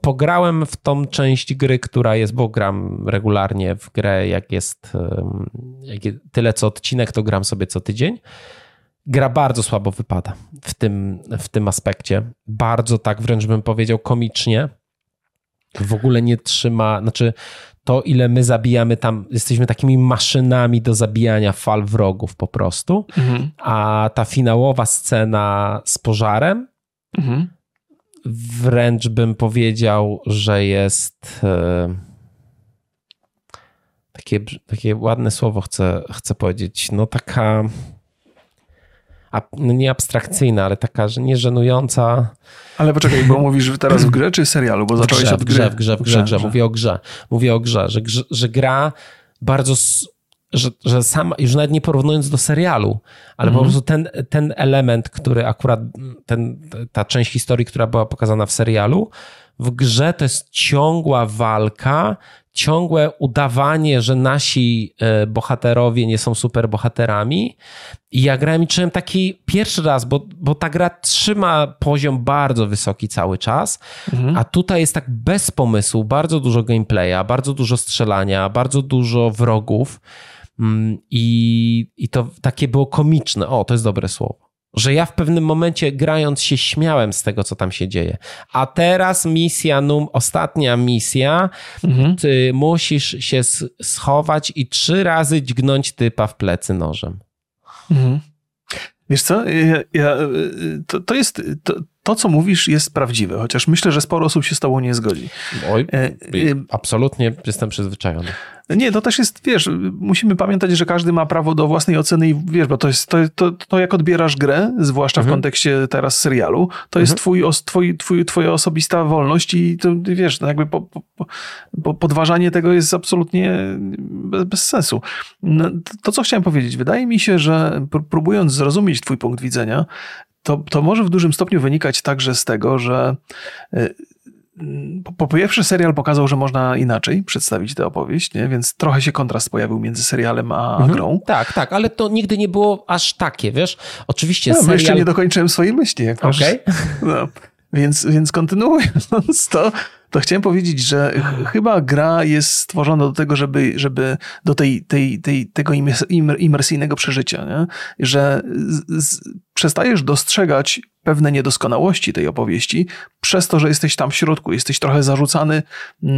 [SPEAKER 2] pograłem w tą część gry, która jest, bo gram regularnie w grę, jak jest, jak jest tyle co odcinek, to gram sobie co tydzień. Gra bardzo słabo wypada w tym, w tym aspekcie. Bardzo tak wręcz bym powiedział komicznie. W ogóle nie trzyma, znaczy to ile my zabijamy tam, jesteśmy takimi maszynami do zabijania fal wrogów po prostu, mhm. a ta finałowa scena z pożarem, mhm wręcz bym powiedział, że jest e, takie, takie ładne słowo chcę, chcę powiedzieć, no taka no nie abstrakcyjna, ale taka, że nie żenująca.
[SPEAKER 1] Ale poczekaj, bo mówisz teraz w grze czy w serialu? Bo zacząłeś
[SPEAKER 2] grze,
[SPEAKER 1] od
[SPEAKER 2] gry. W grze, w grze, w grze, w grze. Mówię o grze. Mówię o grze, że, że gra bardzo że, że sam, już nawet nie porównując do serialu, ale po mhm. prostu ten, ten element, który akurat, ten, ta część historii, która była pokazana w serialu, w grze to jest ciągła walka, ciągłe udawanie, że nasi e, bohaterowie nie są super bohaterami. I ja grałem i czułem taki pierwszy raz, bo, bo ta gra trzyma poziom bardzo wysoki cały czas, mhm. a tutaj jest tak bez pomysłu, bardzo dużo gameplaya, bardzo dużo strzelania, bardzo dużo wrogów. Mm, I, I to takie było komiczne. O, to jest dobre słowo. Że ja w pewnym momencie grając się śmiałem z tego, co tam się dzieje. A teraz misja, num, ostatnia misja, mhm. ty musisz się schować i trzy razy dźgnąć typa w plecy nożem. Mhm.
[SPEAKER 1] Wiesz co, ja, ja, to, to jest, to, to, co mówisz, jest prawdziwe, chociaż myślę, że sporo osób się z tobą nie zgodzi.
[SPEAKER 2] Oj, e, absolutnie jestem przyzwyczajony.
[SPEAKER 1] Nie, to też jest, wiesz, musimy pamiętać, że każdy ma prawo do własnej oceny i wiesz, bo to jest to, to, to jak odbierasz grę, zwłaszcza mhm. w kontekście teraz serialu, to mhm. jest twój, twój, twój, twoja osobista wolność i to, wiesz, no jakby po, po, po, podważanie tego jest absolutnie bez, bez sensu. No, to, co chciałem powiedzieć, wydaje mi się, że próbując zrozumieć twój punkt widzenia, to, to może w dużym stopniu wynikać także z tego, że y, po, pierwsze serial pokazał, że można inaczej przedstawić tę opowieść, nie? więc trochę się kontrast pojawił między serialem a, mhm. grą.
[SPEAKER 2] Tak, tak, ale to nigdy nie było aż takie, wiesz? Oczywiście
[SPEAKER 1] no,
[SPEAKER 2] serial...
[SPEAKER 1] jeszcze nie dokończyłem swojej myśli. Jak. Okay. No. Więc, więc kontynuując to, to chciałem powiedzieć, że chyba gra jest stworzona do tego, żeby, żeby do tej, tej, tej, tego imersyjnego przeżycia, nie? że z, z, przestajesz dostrzegać pewne niedoskonałości tej opowieści, przez to, że jesteś tam w środku, jesteś trochę zarzucany yy,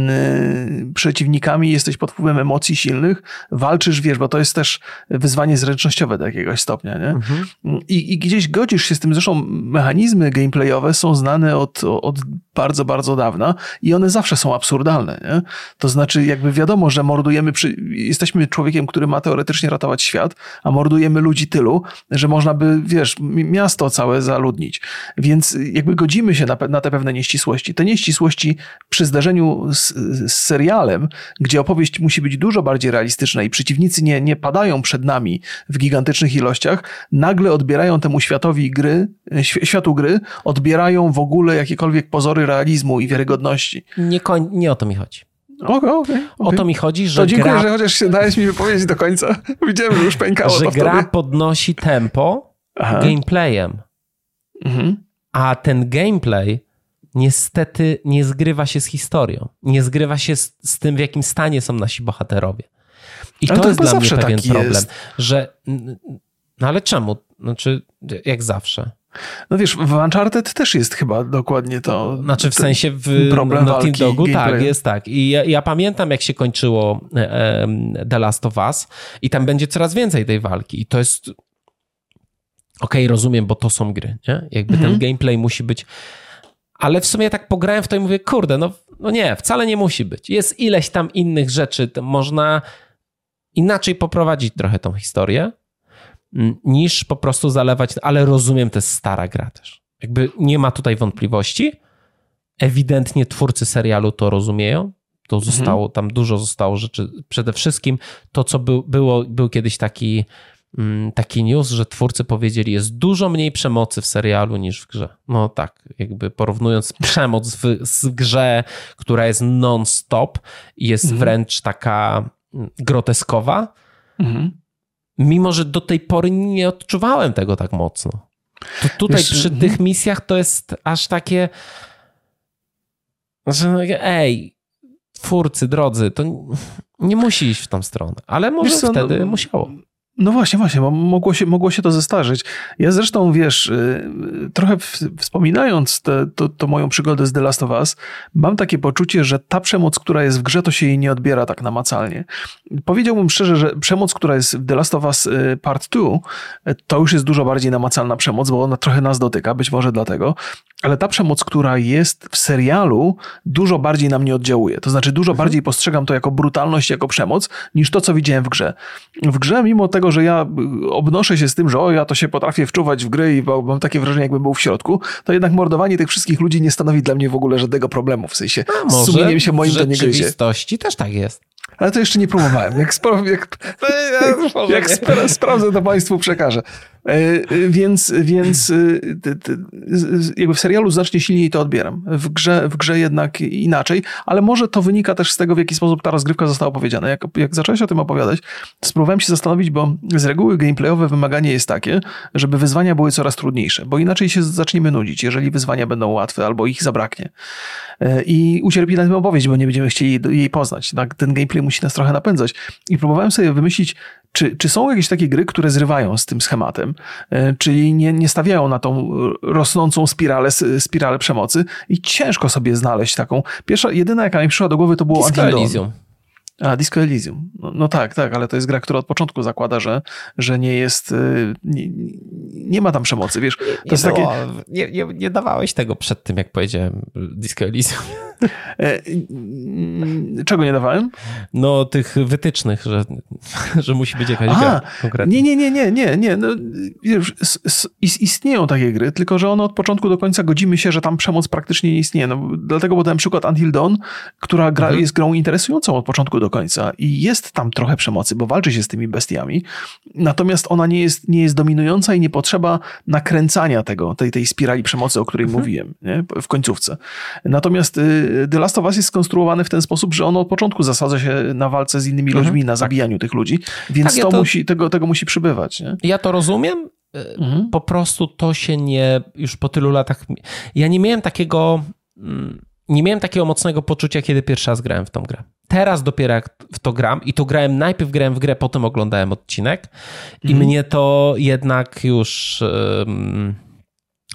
[SPEAKER 1] przeciwnikami, jesteś pod wpływem emocji silnych, walczysz, wiesz, bo to jest też wyzwanie zręcznościowe do jakiegoś stopnia, nie? Mhm. I, I, gdzieś godzisz się z tym, zresztą mechanizmy gameplayowe są znane od, od bardzo, bardzo dawna i one zawsze są absurdalne, nie? To znaczy, jakby wiadomo, że mordujemy, przy... jesteśmy człowiekiem, który ma teoretycznie ratować świat, a mordujemy ludzi tylu, że można by, wiesz, miasto całe zaludnić. Więc jakby godzimy się na, na te pewne nieścisłości. Te nieścisłości przy zdarzeniu z, z, serialem, gdzie opowieść musi być dużo bardziej realistyczna i przeciwnicy nie, nie padają przed nami w gigantycznych ilościach, nagle odbierają temu światowi gry, światu gry, odbierają w ogóle jakiekolwiek pozory realizmu i wiarygodności.
[SPEAKER 2] Nie, nie o to mi chodzi.
[SPEAKER 1] Okay, okay,
[SPEAKER 2] O to mi chodzi, że.
[SPEAKER 1] To dziękuję,
[SPEAKER 2] gra...
[SPEAKER 1] że chociaż się dałeś mi wypowiedzieć do końca. Widziałem, że już pękało.
[SPEAKER 2] Że gra podnosi tempo Aha. gameplayem. Mhm. A ten gameplay niestety nie zgrywa się z historią. Nie zgrywa się z, z tym, w jakim stanie są nasi bohaterowie. I to, to jest dla mnie pewien problem, jest. że. No ale czemu? Znaczy, jak zawsze.
[SPEAKER 1] No wiesz, w Uncharted też jest chyba dokładnie to.
[SPEAKER 2] Znaczy w sensie w problem Naughty Dogu tak, jest tak. I ja, ja, pamiętam jak się kończyło The Last of Us i tam będzie coraz więcej tej walki i to jest okay, rozumiem, bo to są gry, nie? Jakby mhm. ten gameplay musi być... Ale w sumie tak pograłem w to i mówię, kurde, no, no nie, wcale nie musi być. Jest ileś tam innych rzeczy, można inaczej poprowadzić trochę tą historię, niż po prostu zalewać, ale rozumiem, to jest stara gra też. Jakby nie ma tutaj wątpliwości. Ewidentnie twórcy serialu to rozumieją. To mhm. zostało, tam dużo zostało rzeczy. Przede wszystkim to, co był, było, był kiedyś taki, mm, taki news, że twórcy powiedzieli, jest dużo mniej przemocy w serialu niż w grze. No tak, jakby porównując przemoc w, w grze, która jest non-stop jest mhm. wręcz taka mm, groteskowa, mhm. mimo że do tej pory nie odczuwałem tego tak mocno. To tutaj Wiesz, przy mhm. tych misjach to jest aż takie, że no, ej, twórcy, drodzy, to nie musi iść w tą stronę, ale może co, wtedy no, musiało.
[SPEAKER 1] No właśnie, właśnie, bo mogło się, mogło się to zestarzyć. Ja zresztą, wiesz, y, trochę wspominając te, to, to, moją przygodę z The Last of Us, mam takie poczucie, że ta przemoc, która jest w grze, to się jej nie odbiera tak namacalnie. Powiedziałbym szczerze, że przemoc, która jest w The Last of Us y, Part 2, to już jest dużo bardziej namacalna przemoc, bo ona trochę nas dotyka, być może dlatego, ale ta przemoc, która jest w serialu, dużo bardziej na mnie oddziałuje. To znaczy, dużo mhm. bardziej postrzegam to jako brutalność, jako przemoc, niż to, co widziałem w grze. W grze, mimo tego, że ja obnoszę się z tym, że o, ja to się potrafię wczuwać w gry i mam takie wrażenie, jakbym był w środku, to jednak mordowanie tych wszystkich ludzi nie stanowi dla mnie w ogóle żadnego problemu. W sensie,
[SPEAKER 2] A, z sumieniem się moim to nie gryzie. W rzeczywistości też tak jest.
[SPEAKER 1] Ale to jeszcze nie próbowałem. Jak, spra- jak, jak, jak spra- sprawdzę, to Państwu przekażę. E, e, więc, więc e, jakby w serialu znacznie silniej to odbieram. W grze, w grze jednak inaczej, ale może to wynika też z tego, w jaki sposób ta rozgrywka została opowiedziana. Jak, jak zacząłeś o tym opowiadać, spróbowałem się zastanowić, bo z reguły gameplayowe wymaganie jest takie, żeby wyzwania były coraz trudniejsze, bo inaczej się zaczniemy nudzić, jeżeli wyzwania będą łatwe albo ich zabraknie. I ucierpi na tym opowieść, bo nie będziemy chcieli jej poznać. Ten gameplay musi nas trochę napędzać. I próbowałem sobie wymyślić, czy, czy są jakieś takie gry, które zrywają z tym schematem, e, czyli nie, nie stawiają na tą rosnącą spiralę, spiralę przemocy i ciężko sobie znaleźć taką. Pierwsza, jedyna jaka mi przyszła do głowy to było
[SPEAKER 2] Elysium.
[SPEAKER 1] A, Disco Elysium. No, no, tak, tak, ale to jest gra, która od początku zakłada, że, że nie jest, y, nie, nie ma tam przemocy, wiesz. To
[SPEAKER 2] nie, jest takie... nie, nie, nie dawałeś tego przed tym, jak powiedziałem Disco Elysium. E,
[SPEAKER 1] czego nie dawałem?
[SPEAKER 2] No, tych wytycznych, że, że musi być jakaś Aha, gra konkretna.
[SPEAKER 1] Nie, nie, nie, nie, nie, nie. No, wiesz, istnieją takie gry, tylko że one od początku do końca godzimy się, że tam przemoc praktycznie nie istnieje. No, dlatego podałem przykład Until Dawn, która gra, mhm. jest grą interesującą od początku do końca i jest tam trochę przemocy, bo walczy się z tymi bestiami, natomiast ona nie jest, nie jest dominująca i nie potrzeba nakręcania tego, tej, tej spirali przemocy, o której mhm. mówiłem nie? w końcówce. Natomiast y, The Last of Us jest skonstruowany w ten sposób, że ono od początku zasadza się na walce z innymi mhm. ludźmi, na tak. zabijaniu tych ludzi, więc tak, ja to, to, musi, tego, tego musi przybywać. Nie?
[SPEAKER 2] Ja to rozumiem, y, Mhm. Po prostu to się nie, już po tylu latach. Ja nie miałem takiego, mm, nie miałem takiego mocnego poczucia, kiedy pierwszy raz grałem w tą grę. Teraz dopiero jak w to gram i to grałem, najpierw grałem w grę, potem oglądałem odcinek i mhm. mnie to jednak już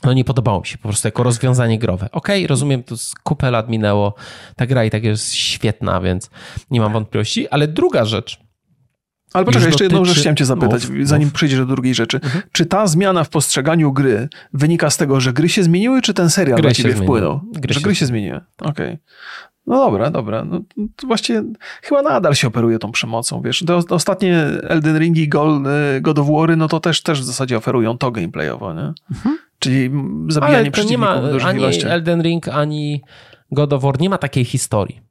[SPEAKER 2] no nie podobało mi się po prostu jako rozwiązanie growe. Okej, okay, rozumiem, to z kupę lat minęło, ta gra i tak jest świetna, więc nie mam wątpliwości, ale druga rzecz,
[SPEAKER 1] ale poczekaj, jeszcze jedną rzecz chciałem cię zapytać, mów, zanim mów. przejdziesz do drugiej rzeczy. Mhm. Czy ta zmiana w postrzeganiu gry wynika z tego, że gry się zmieniły, czy ten serial gry na ciebie wpłynął? Gry że się gry się zmieniły. Okej. Okay. No dobra, dobra. No, to właściwie chyba nadal się operuje tą przemocą, wiesz. Te ostatnie Elden Ringi i God of War, no to też, też w zasadzie oferują to gameplayowo, nie? Mhm. Czyli zabijanie Ale przeciwników nie ma,
[SPEAKER 2] ani Elden Ring, ani God of War nie ma takiej historii.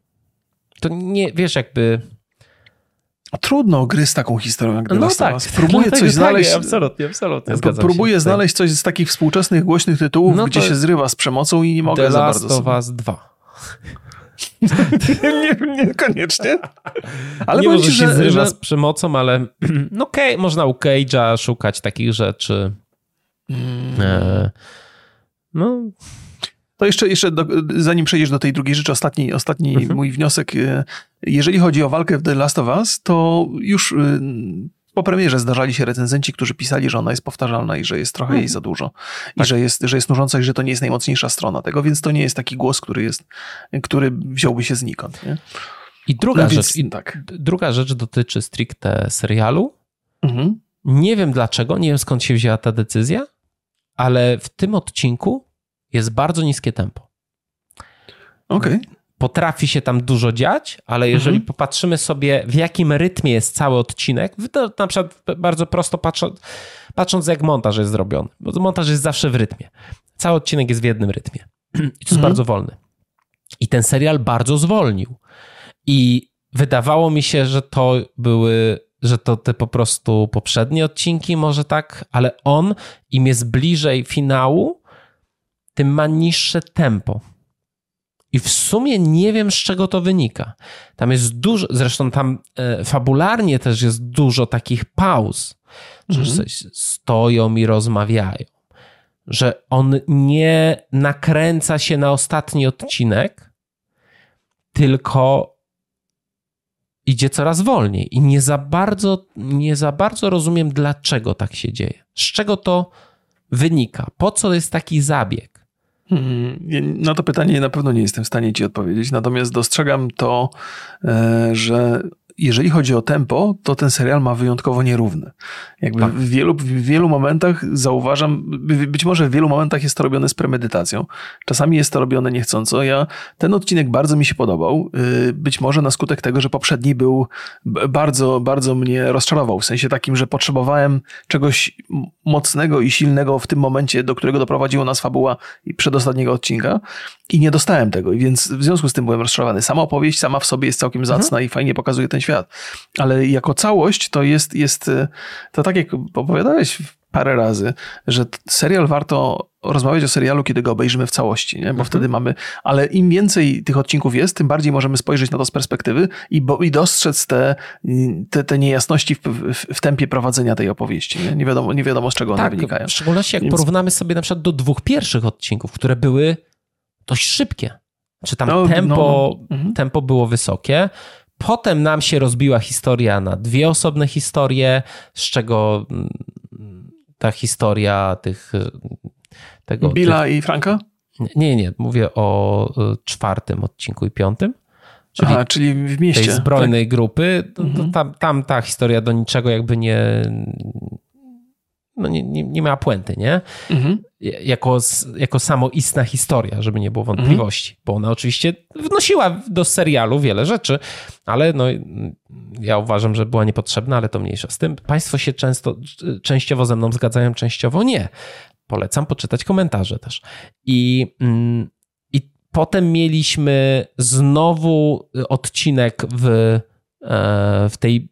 [SPEAKER 2] To nie, wiesz, jakby...
[SPEAKER 1] Trudno gry z taką historią jak The no tak, Próbuję coś tak, znaleźć.
[SPEAKER 2] Tak, absolutnie, absolutnie.
[SPEAKER 1] Próbuję się, znaleźć coś z takich współczesnych, głośnych tytułów, no gdzie się zrywa z przemocą i nie mogę
[SPEAKER 2] The
[SPEAKER 1] za
[SPEAKER 2] bardzo.
[SPEAKER 1] The Last
[SPEAKER 2] of Us 2.
[SPEAKER 1] nie, niekoniecznie.
[SPEAKER 2] Ale nie może się że, zrywa że... z przemocą, ale no okay, można u Cage'a szukać takich rzeczy. Mm. E, no...
[SPEAKER 1] To jeszcze, jeszcze do, zanim przejdziesz do tej drugiej rzeczy, ostatni, ostatni mhm. mój wniosek. E, jeżeli chodzi o walkę w The Last of Us, to już e, po premierze zdarzali się recenzenci, którzy pisali, że ona jest powtarzalna i że jest trochę jej mhm. za dużo. I tak. że, jest, że jest nużąca i że to nie jest najmocniejsza strona tego, więc to nie jest taki głos, który jest, który wziąłby się znikąd. Nie?
[SPEAKER 2] I druga no rzecz, więc, i tak. druga rzecz dotyczy stricte serialu. Mhm. Nie wiem dlaczego, nie wiem skąd się wzięła ta decyzja, ale w tym odcinku jest bardzo niskie tempo.
[SPEAKER 1] Okej. Okay.
[SPEAKER 2] Potrafi się tam dużo dziać, ale jeżeli mhm. popatrzymy sobie, w jakim rytmie jest cały odcinek, na przykład bardzo prosto patrząc, patrząc jak montaż jest zrobiony, bo montaż jest zawsze w rytmie. Cały odcinek jest w jednym rytmie. I to jest mhm. bardzo wolny. I ten serial bardzo zwolnił. I wydawało mi się, że to były, że to te po prostu poprzednie odcinki, może tak, ale on im jest bliżej finału, tym ma niższe tempo. I w sumie nie wiem, z czego to wynika. Tam jest dużo, zresztą tam e, fabularnie też jest dużo takich pauz, że mhm. stoją i rozmawiają. Że on nie nakręca się na ostatni odcinek, tylko idzie coraz wolniej. I nie za bardzo, nie za bardzo rozumiem, dlaczego tak się dzieje. Z czego to wynika? Po co jest taki zabieg?
[SPEAKER 1] Hmm, na to pytanie na pewno nie jestem w stanie ci odpowiedzieć, natomiast dostrzegam to, e, że jeżeli chodzi o tempo, to ten serial ma wyjątkowo nierówny. Jakby tak. w, wielu, w wielu momentach zauważam, być może w wielu momentach jest to robione z premedytacją, czasami jest to robione niechcąco. Ja, ten odcinek bardzo mi się podobał, y, być może na skutek tego, że poprzedni był bardzo, bardzo mnie rozczarował, w sensie takim, że potrzebowałem czegoś mocnego i silnego w tym momencie, do którego doprowadziła nas fabuła przedostatniego odcinka i nie dostałem tego, więc w związku z tym byłem rozczarowany. Sama opowieść sama w sobie jest całkiem mhm. zacna mhm. i fajnie pokazuje ten świat. Ale jako całość to jest, jest to tak jak opowiadałeś parę razy, że serial warto rozmawiać o serialu, kiedy go obejrzymy w całości, nie? bo mhm. wtedy mamy, ale im więcej tych odcinków jest, tym bardziej możemy spojrzeć na to z perspektywy i, bo, i dostrzec te, te, te niejasności w, w, w, tempie prowadzenia tej opowieści. Nie, nie, wiadomo, nie wiadomo, z czego tak, one wynikają.
[SPEAKER 2] W szczególności jak Więc... porównamy sobie na przykład do dwóch pierwszych odcinków, które były dość szybkie. Czy tam no, tempo, no, no. Mhm. tempo było wysokie, Potem nam się rozbiła historia na dwie osobne historie, z czego mm, ta historia tych.
[SPEAKER 1] Tego, Billa tych... i Franka?
[SPEAKER 2] Nie, nie, mówię o y, czwartym odcinku i piątym.
[SPEAKER 1] Czyli, Aha, czyli w mieście.
[SPEAKER 2] Tej zbrojnej tak. grupy. Mhm. Tam, tam ta historia do niczego jakby nie, no nie, nie, nie miała puenty, nie? Mhm. Jako, jako samoistna historia, żeby nie było wątpliwości, mhm. bo ona oczywiście wnosiła do serialu wiele rzeczy, ale no, ja uważam, że była niepotrzebna, ale to mniejsza z tym. Państwo się często, częściowo ze mną zgadzają, częściowo nie. Polecam poczytać komentarze też. I, mm, i potem mieliśmy znowu odcinek w w tej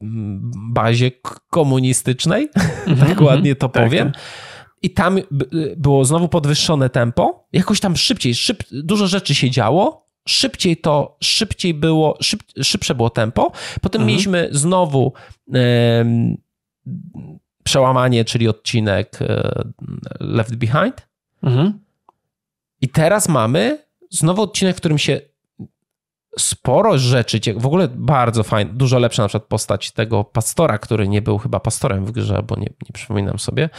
[SPEAKER 2] bazie komunistycznej, tak mhm. ładnie to tak, powiem. Tak. I tam było znowu podwyższone tempo. Jakoś tam szybciej, szyb, dużo rzeczy się działo. Szybciej to, szybciej było, szyb, szybsze było tempo. Potem mhm. mieliśmy znowu e, przełamanie, czyli odcinek e, Left Behind. Mhm. I teraz mamy znowu odcinek, w którym się sporo rzeczy, w ogóle bardzo fajne, dużo lepsza na przykład postać tego pastora, który nie był chyba pastorem w grze, bo nie, nie przypominam sobie.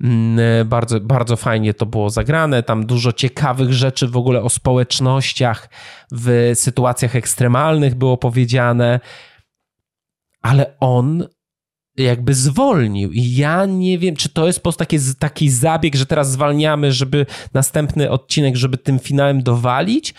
[SPEAKER 2] Mm, bardzo, bardzo fajnie to było zagrane, tam dużo ciekawych rzeczy w ogóle o społecznościach w sytuacjach ekstremalnych było powiedziane, ale on jakby zwolnił i ja nie wiem, czy to jest po prostu taki, taki zabieg, że teraz zwalniamy, żeby następny odcinek, żeby tym finałem dowalić,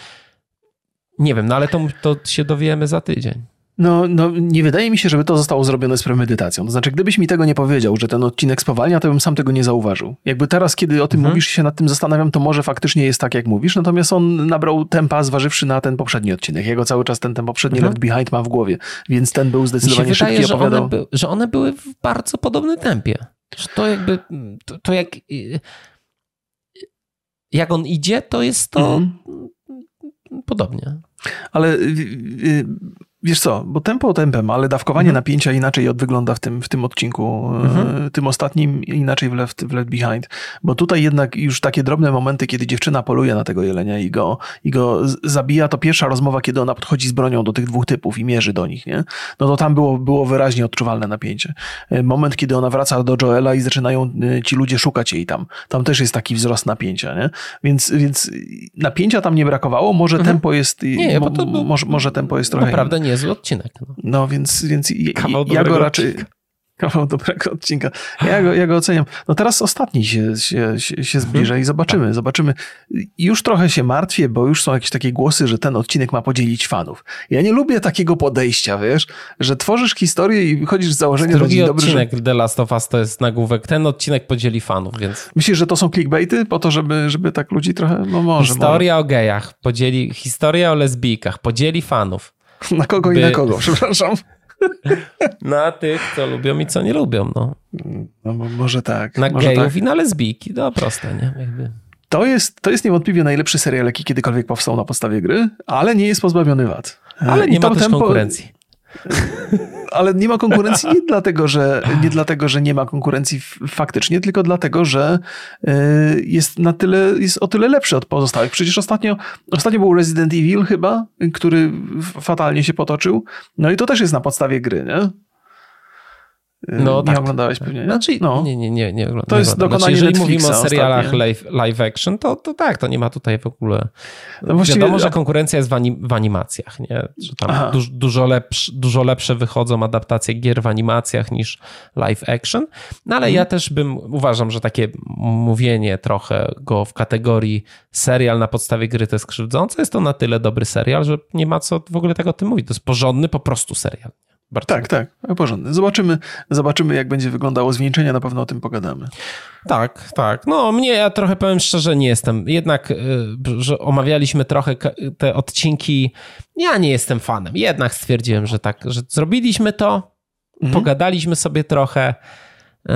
[SPEAKER 2] nie wiem, no ale to, to się dowiemy za tydzień.
[SPEAKER 1] No, no, nie wydaje mi się, żeby to zostało zrobione z premedytacją. To znaczy, gdybyś mi tego nie powiedział, że ten odcinek spowalnia, to bym sam tego nie zauważył. Jakby teraz, kiedy o tym mhm. mówisz, się nad tym zastanawiam, to może faktycznie jest tak, jak mówisz, natomiast on nabrał tempa, zważywszy na ten poprzedni odcinek. Jego cały czas ten, ten poprzedni mhm. Left Behind ma w głowie, więc ten był zdecydowanie mi się wydaje,
[SPEAKER 2] szybki, że opowiadał... One by, że one były w bardzo podobnym tempie. Że to jakby, to, to jak... Jak on idzie, to jest to mhm. Podobnie.
[SPEAKER 1] Ale y, y, Wiesz co, bo tempo tempem, ale dawkowanie mhm. napięcia inaczej od wygląda w tym, w tym odcinku, e, mhm. tym ostatnim, inaczej w left, w left Behind. Bo tutaj jednak już takie drobne momenty, kiedy dziewczyna poluje na tego jelenia i go, i go zabija, to pierwsza rozmowa, kiedy ona podchodzi z bronią do tych dwóch typów i mierzy do nich, nie? No to tam było, było wyraźnie odczuwalne napięcie. E, moment, kiedy ona wraca do Joela i zaczynają e, ci ludzie szukać jej tam. Tam też jest taki wzrost napięcia, nie? Więc, więc napięcia tam nie brakowało, może mhm. tempo jest, nie, mo, może, może tempo jest trochę...
[SPEAKER 2] Naprawdę nie niezły odcinek. No,
[SPEAKER 1] no więc, więc ja go raczej... Kawał dobrego odcinka. Ja go, ja go oceniam. No teraz ostatni się, się, się, się zbliża i zobaczymy, zobaczymy. Już trochę się martwię, bo już są jakieś takie głosy, że ten odcinek ma podzielić fanów. Ja nie lubię takiego podejścia, wiesz, że tworzysz historię i wychodzisz z założenia,
[SPEAKER 2] Drugi
[SPEAKER 1] że
[SPEAKER 2] odcinek
[SPEAKER 1] dobry,
[SPEAKER 2] The Last of Us to jest nagłówek. Ten odcinek podzieli fanów, więc...
[SPEAKER 1] Myślisz, że to są clickbaity po to, żeby, żeby tak ludzi trochę, no może.
[SPEAKER 2] Historia może. o gejach, podzieli, historia o lesbijkach, podzieli fanów.
[SPEAKER 1] Na kogo By... i na kogo, przepraszam.
[SPEAKER 2] Na tych, co lubią i co nie lubią, no.
[SPEAKER 1] no może tak.
[SPEAKER 2] Na
[SPEAKER 1] może
[SPEAKER 2] gejów
[SPEAKER 1] tak.
[SPEAKER 2] i na lesbijki, no proste, nie? Jakby.
[SPEAKER 1] To jest, to jest niewątpliwie najlepszy serial, jaki kiedykolwiek powstał na podstawie gry, ale nie jest pozbawiony wad.
[SPEAKER 2] Ale nie I ma też tempo... konkurencji
[SPEAKER 1] ale nie ma konkurencji nie dlatego, że, nie dlatego, że nie ma konkurencji faktycznie, tylko dlatego, że e, jest na tyle, jest o tyle lepszy od pozostałych. Przecież ostatnio, ostatnio był Resident Evil chyba, który fatalnie się potoczył. No i to też jest na podstawie gry, nie? No, nie tak. oglądałeś pewnie, nie?
[SPEAKER 2] Znaczy, no. nie, nie, nie, nie oglądałem.
[SPEAKER 1] To jest dokonanie znaczy,
[SPEAKER 2] Jeżeli
[SPEAKER 1] Netflixa
[SPEAKER 2] mówimy o serialach live, live, action, to, to tak, to nie ma tutaj w ogóle... No właściwie... Wiadomo, że konkurencja jest w, anim, w animacjach, nie? Że tam du, dużo, lepsz, dużo lepsze wychodzą adaptacje gier w animacjach niż live action, no ale hmm. ja też bym, uważam, że takie mówienie trochę go w kategorii serial na podstawie gry to jest krzywdzące, jest to na tyle dobry serial, że nie ma co w ogóle tego o tym mówić. To jest porządny po prostu serial.
[SPEAKER 1] Tak, tak, porządny. Zobaczymy, zobaczymy, jak będzie wyglądało zwieńczenie, na pewno o tym pogadamy.
[SPEAKER 2] Tak, tak. No mnie, ja trochę powiem szczerze, nie jestem. Jednak, y, że omawialiśmy trochę te odcinki, ja nie jestem fanem. Jednak stwierdziłem, że tak, że zrobiliśmy to, mhm. pogadaliśmy sobie trochę, y,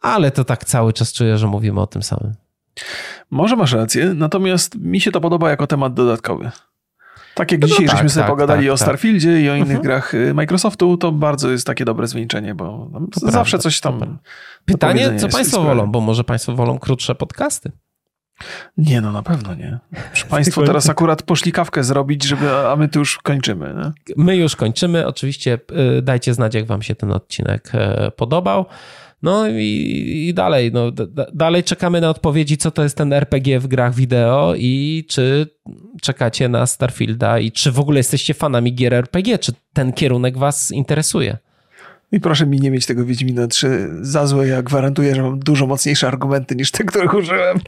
[SPEAKER 2] ale to tak cały czas czuję, że mówimy o tym samym.
[SPEAKER 1] Może masz rację, natomiast mi się to podoba jako temat dodatkowy. Tak jak no dzisiaj tak, żeśmy sobie tak, pogadali tak, o tak. Starfieldzie i o innych mhm. grach y, Microsoftu, to bardzo jest takie dobre zwieńczenie, bo to zawsze prawda, coś tam.
[SPEAKER 2] Pytanie, co Państwo wolą, bo może Państwo wolą krótsze podcasty?
[SPEAKER 1] Nie, no na pewno nie. Państwo teraz akurat poszli kawkę zrobić, żeby, a my tu już kończymy. Nie?
[SPEAKER 2] My już kończymy. Oczywiście y, dajcie znać, jak Wam się ten odcinek e, podobał. No i, i dalej, no, dalej czekamy na odpowiedzi, co to jest ten RPG w grach wideo i czy czekacie na Starfielda i czy w ogóle jesteście fanami gier RPG, czy ten kierunek was interesuje.
[SPEAKER 1] I proszę mi nie mieć tego Wiedźmina 3 za złe, ja gwarantuję, że mam dużo mocniejsze argumenty niż te, których użyłem.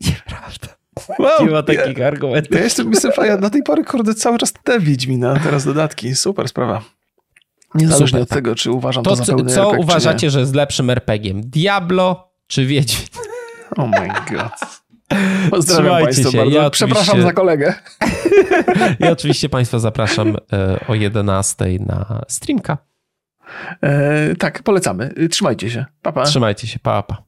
[SPEAKER 2] Nieprawda. Wow, nie ma takich ja, argumentów.
[SPEAKER 1] Ja jestem, jestem ja do tej pory, kurde, cały czas te Wiedźmina, teraz dodatki. Super sprawa. Niezależnie od tak. tego, czy uważam to, to za pełny
[SPEAKER 2] Co
[SPEAKER 1] RPG,
[SPEAKER 2] uważacie, że jest lepszym RPG-iem? Diablo czy Wiedźmin?
[SPEAKER 1] Oh my god. Pozdrawiam Państwa się. bardzo. Ja Przepraszam za kolegę.
[SPEAKER 2] Ja oczywiście Państwa zapraszam e, o 11 na streamka.
[SPEAKER 1] E, tak, polecamy. Trzymajcie się. Pa, pa.
[SPEAKER 2] Trzymajcie się. Pa, pa.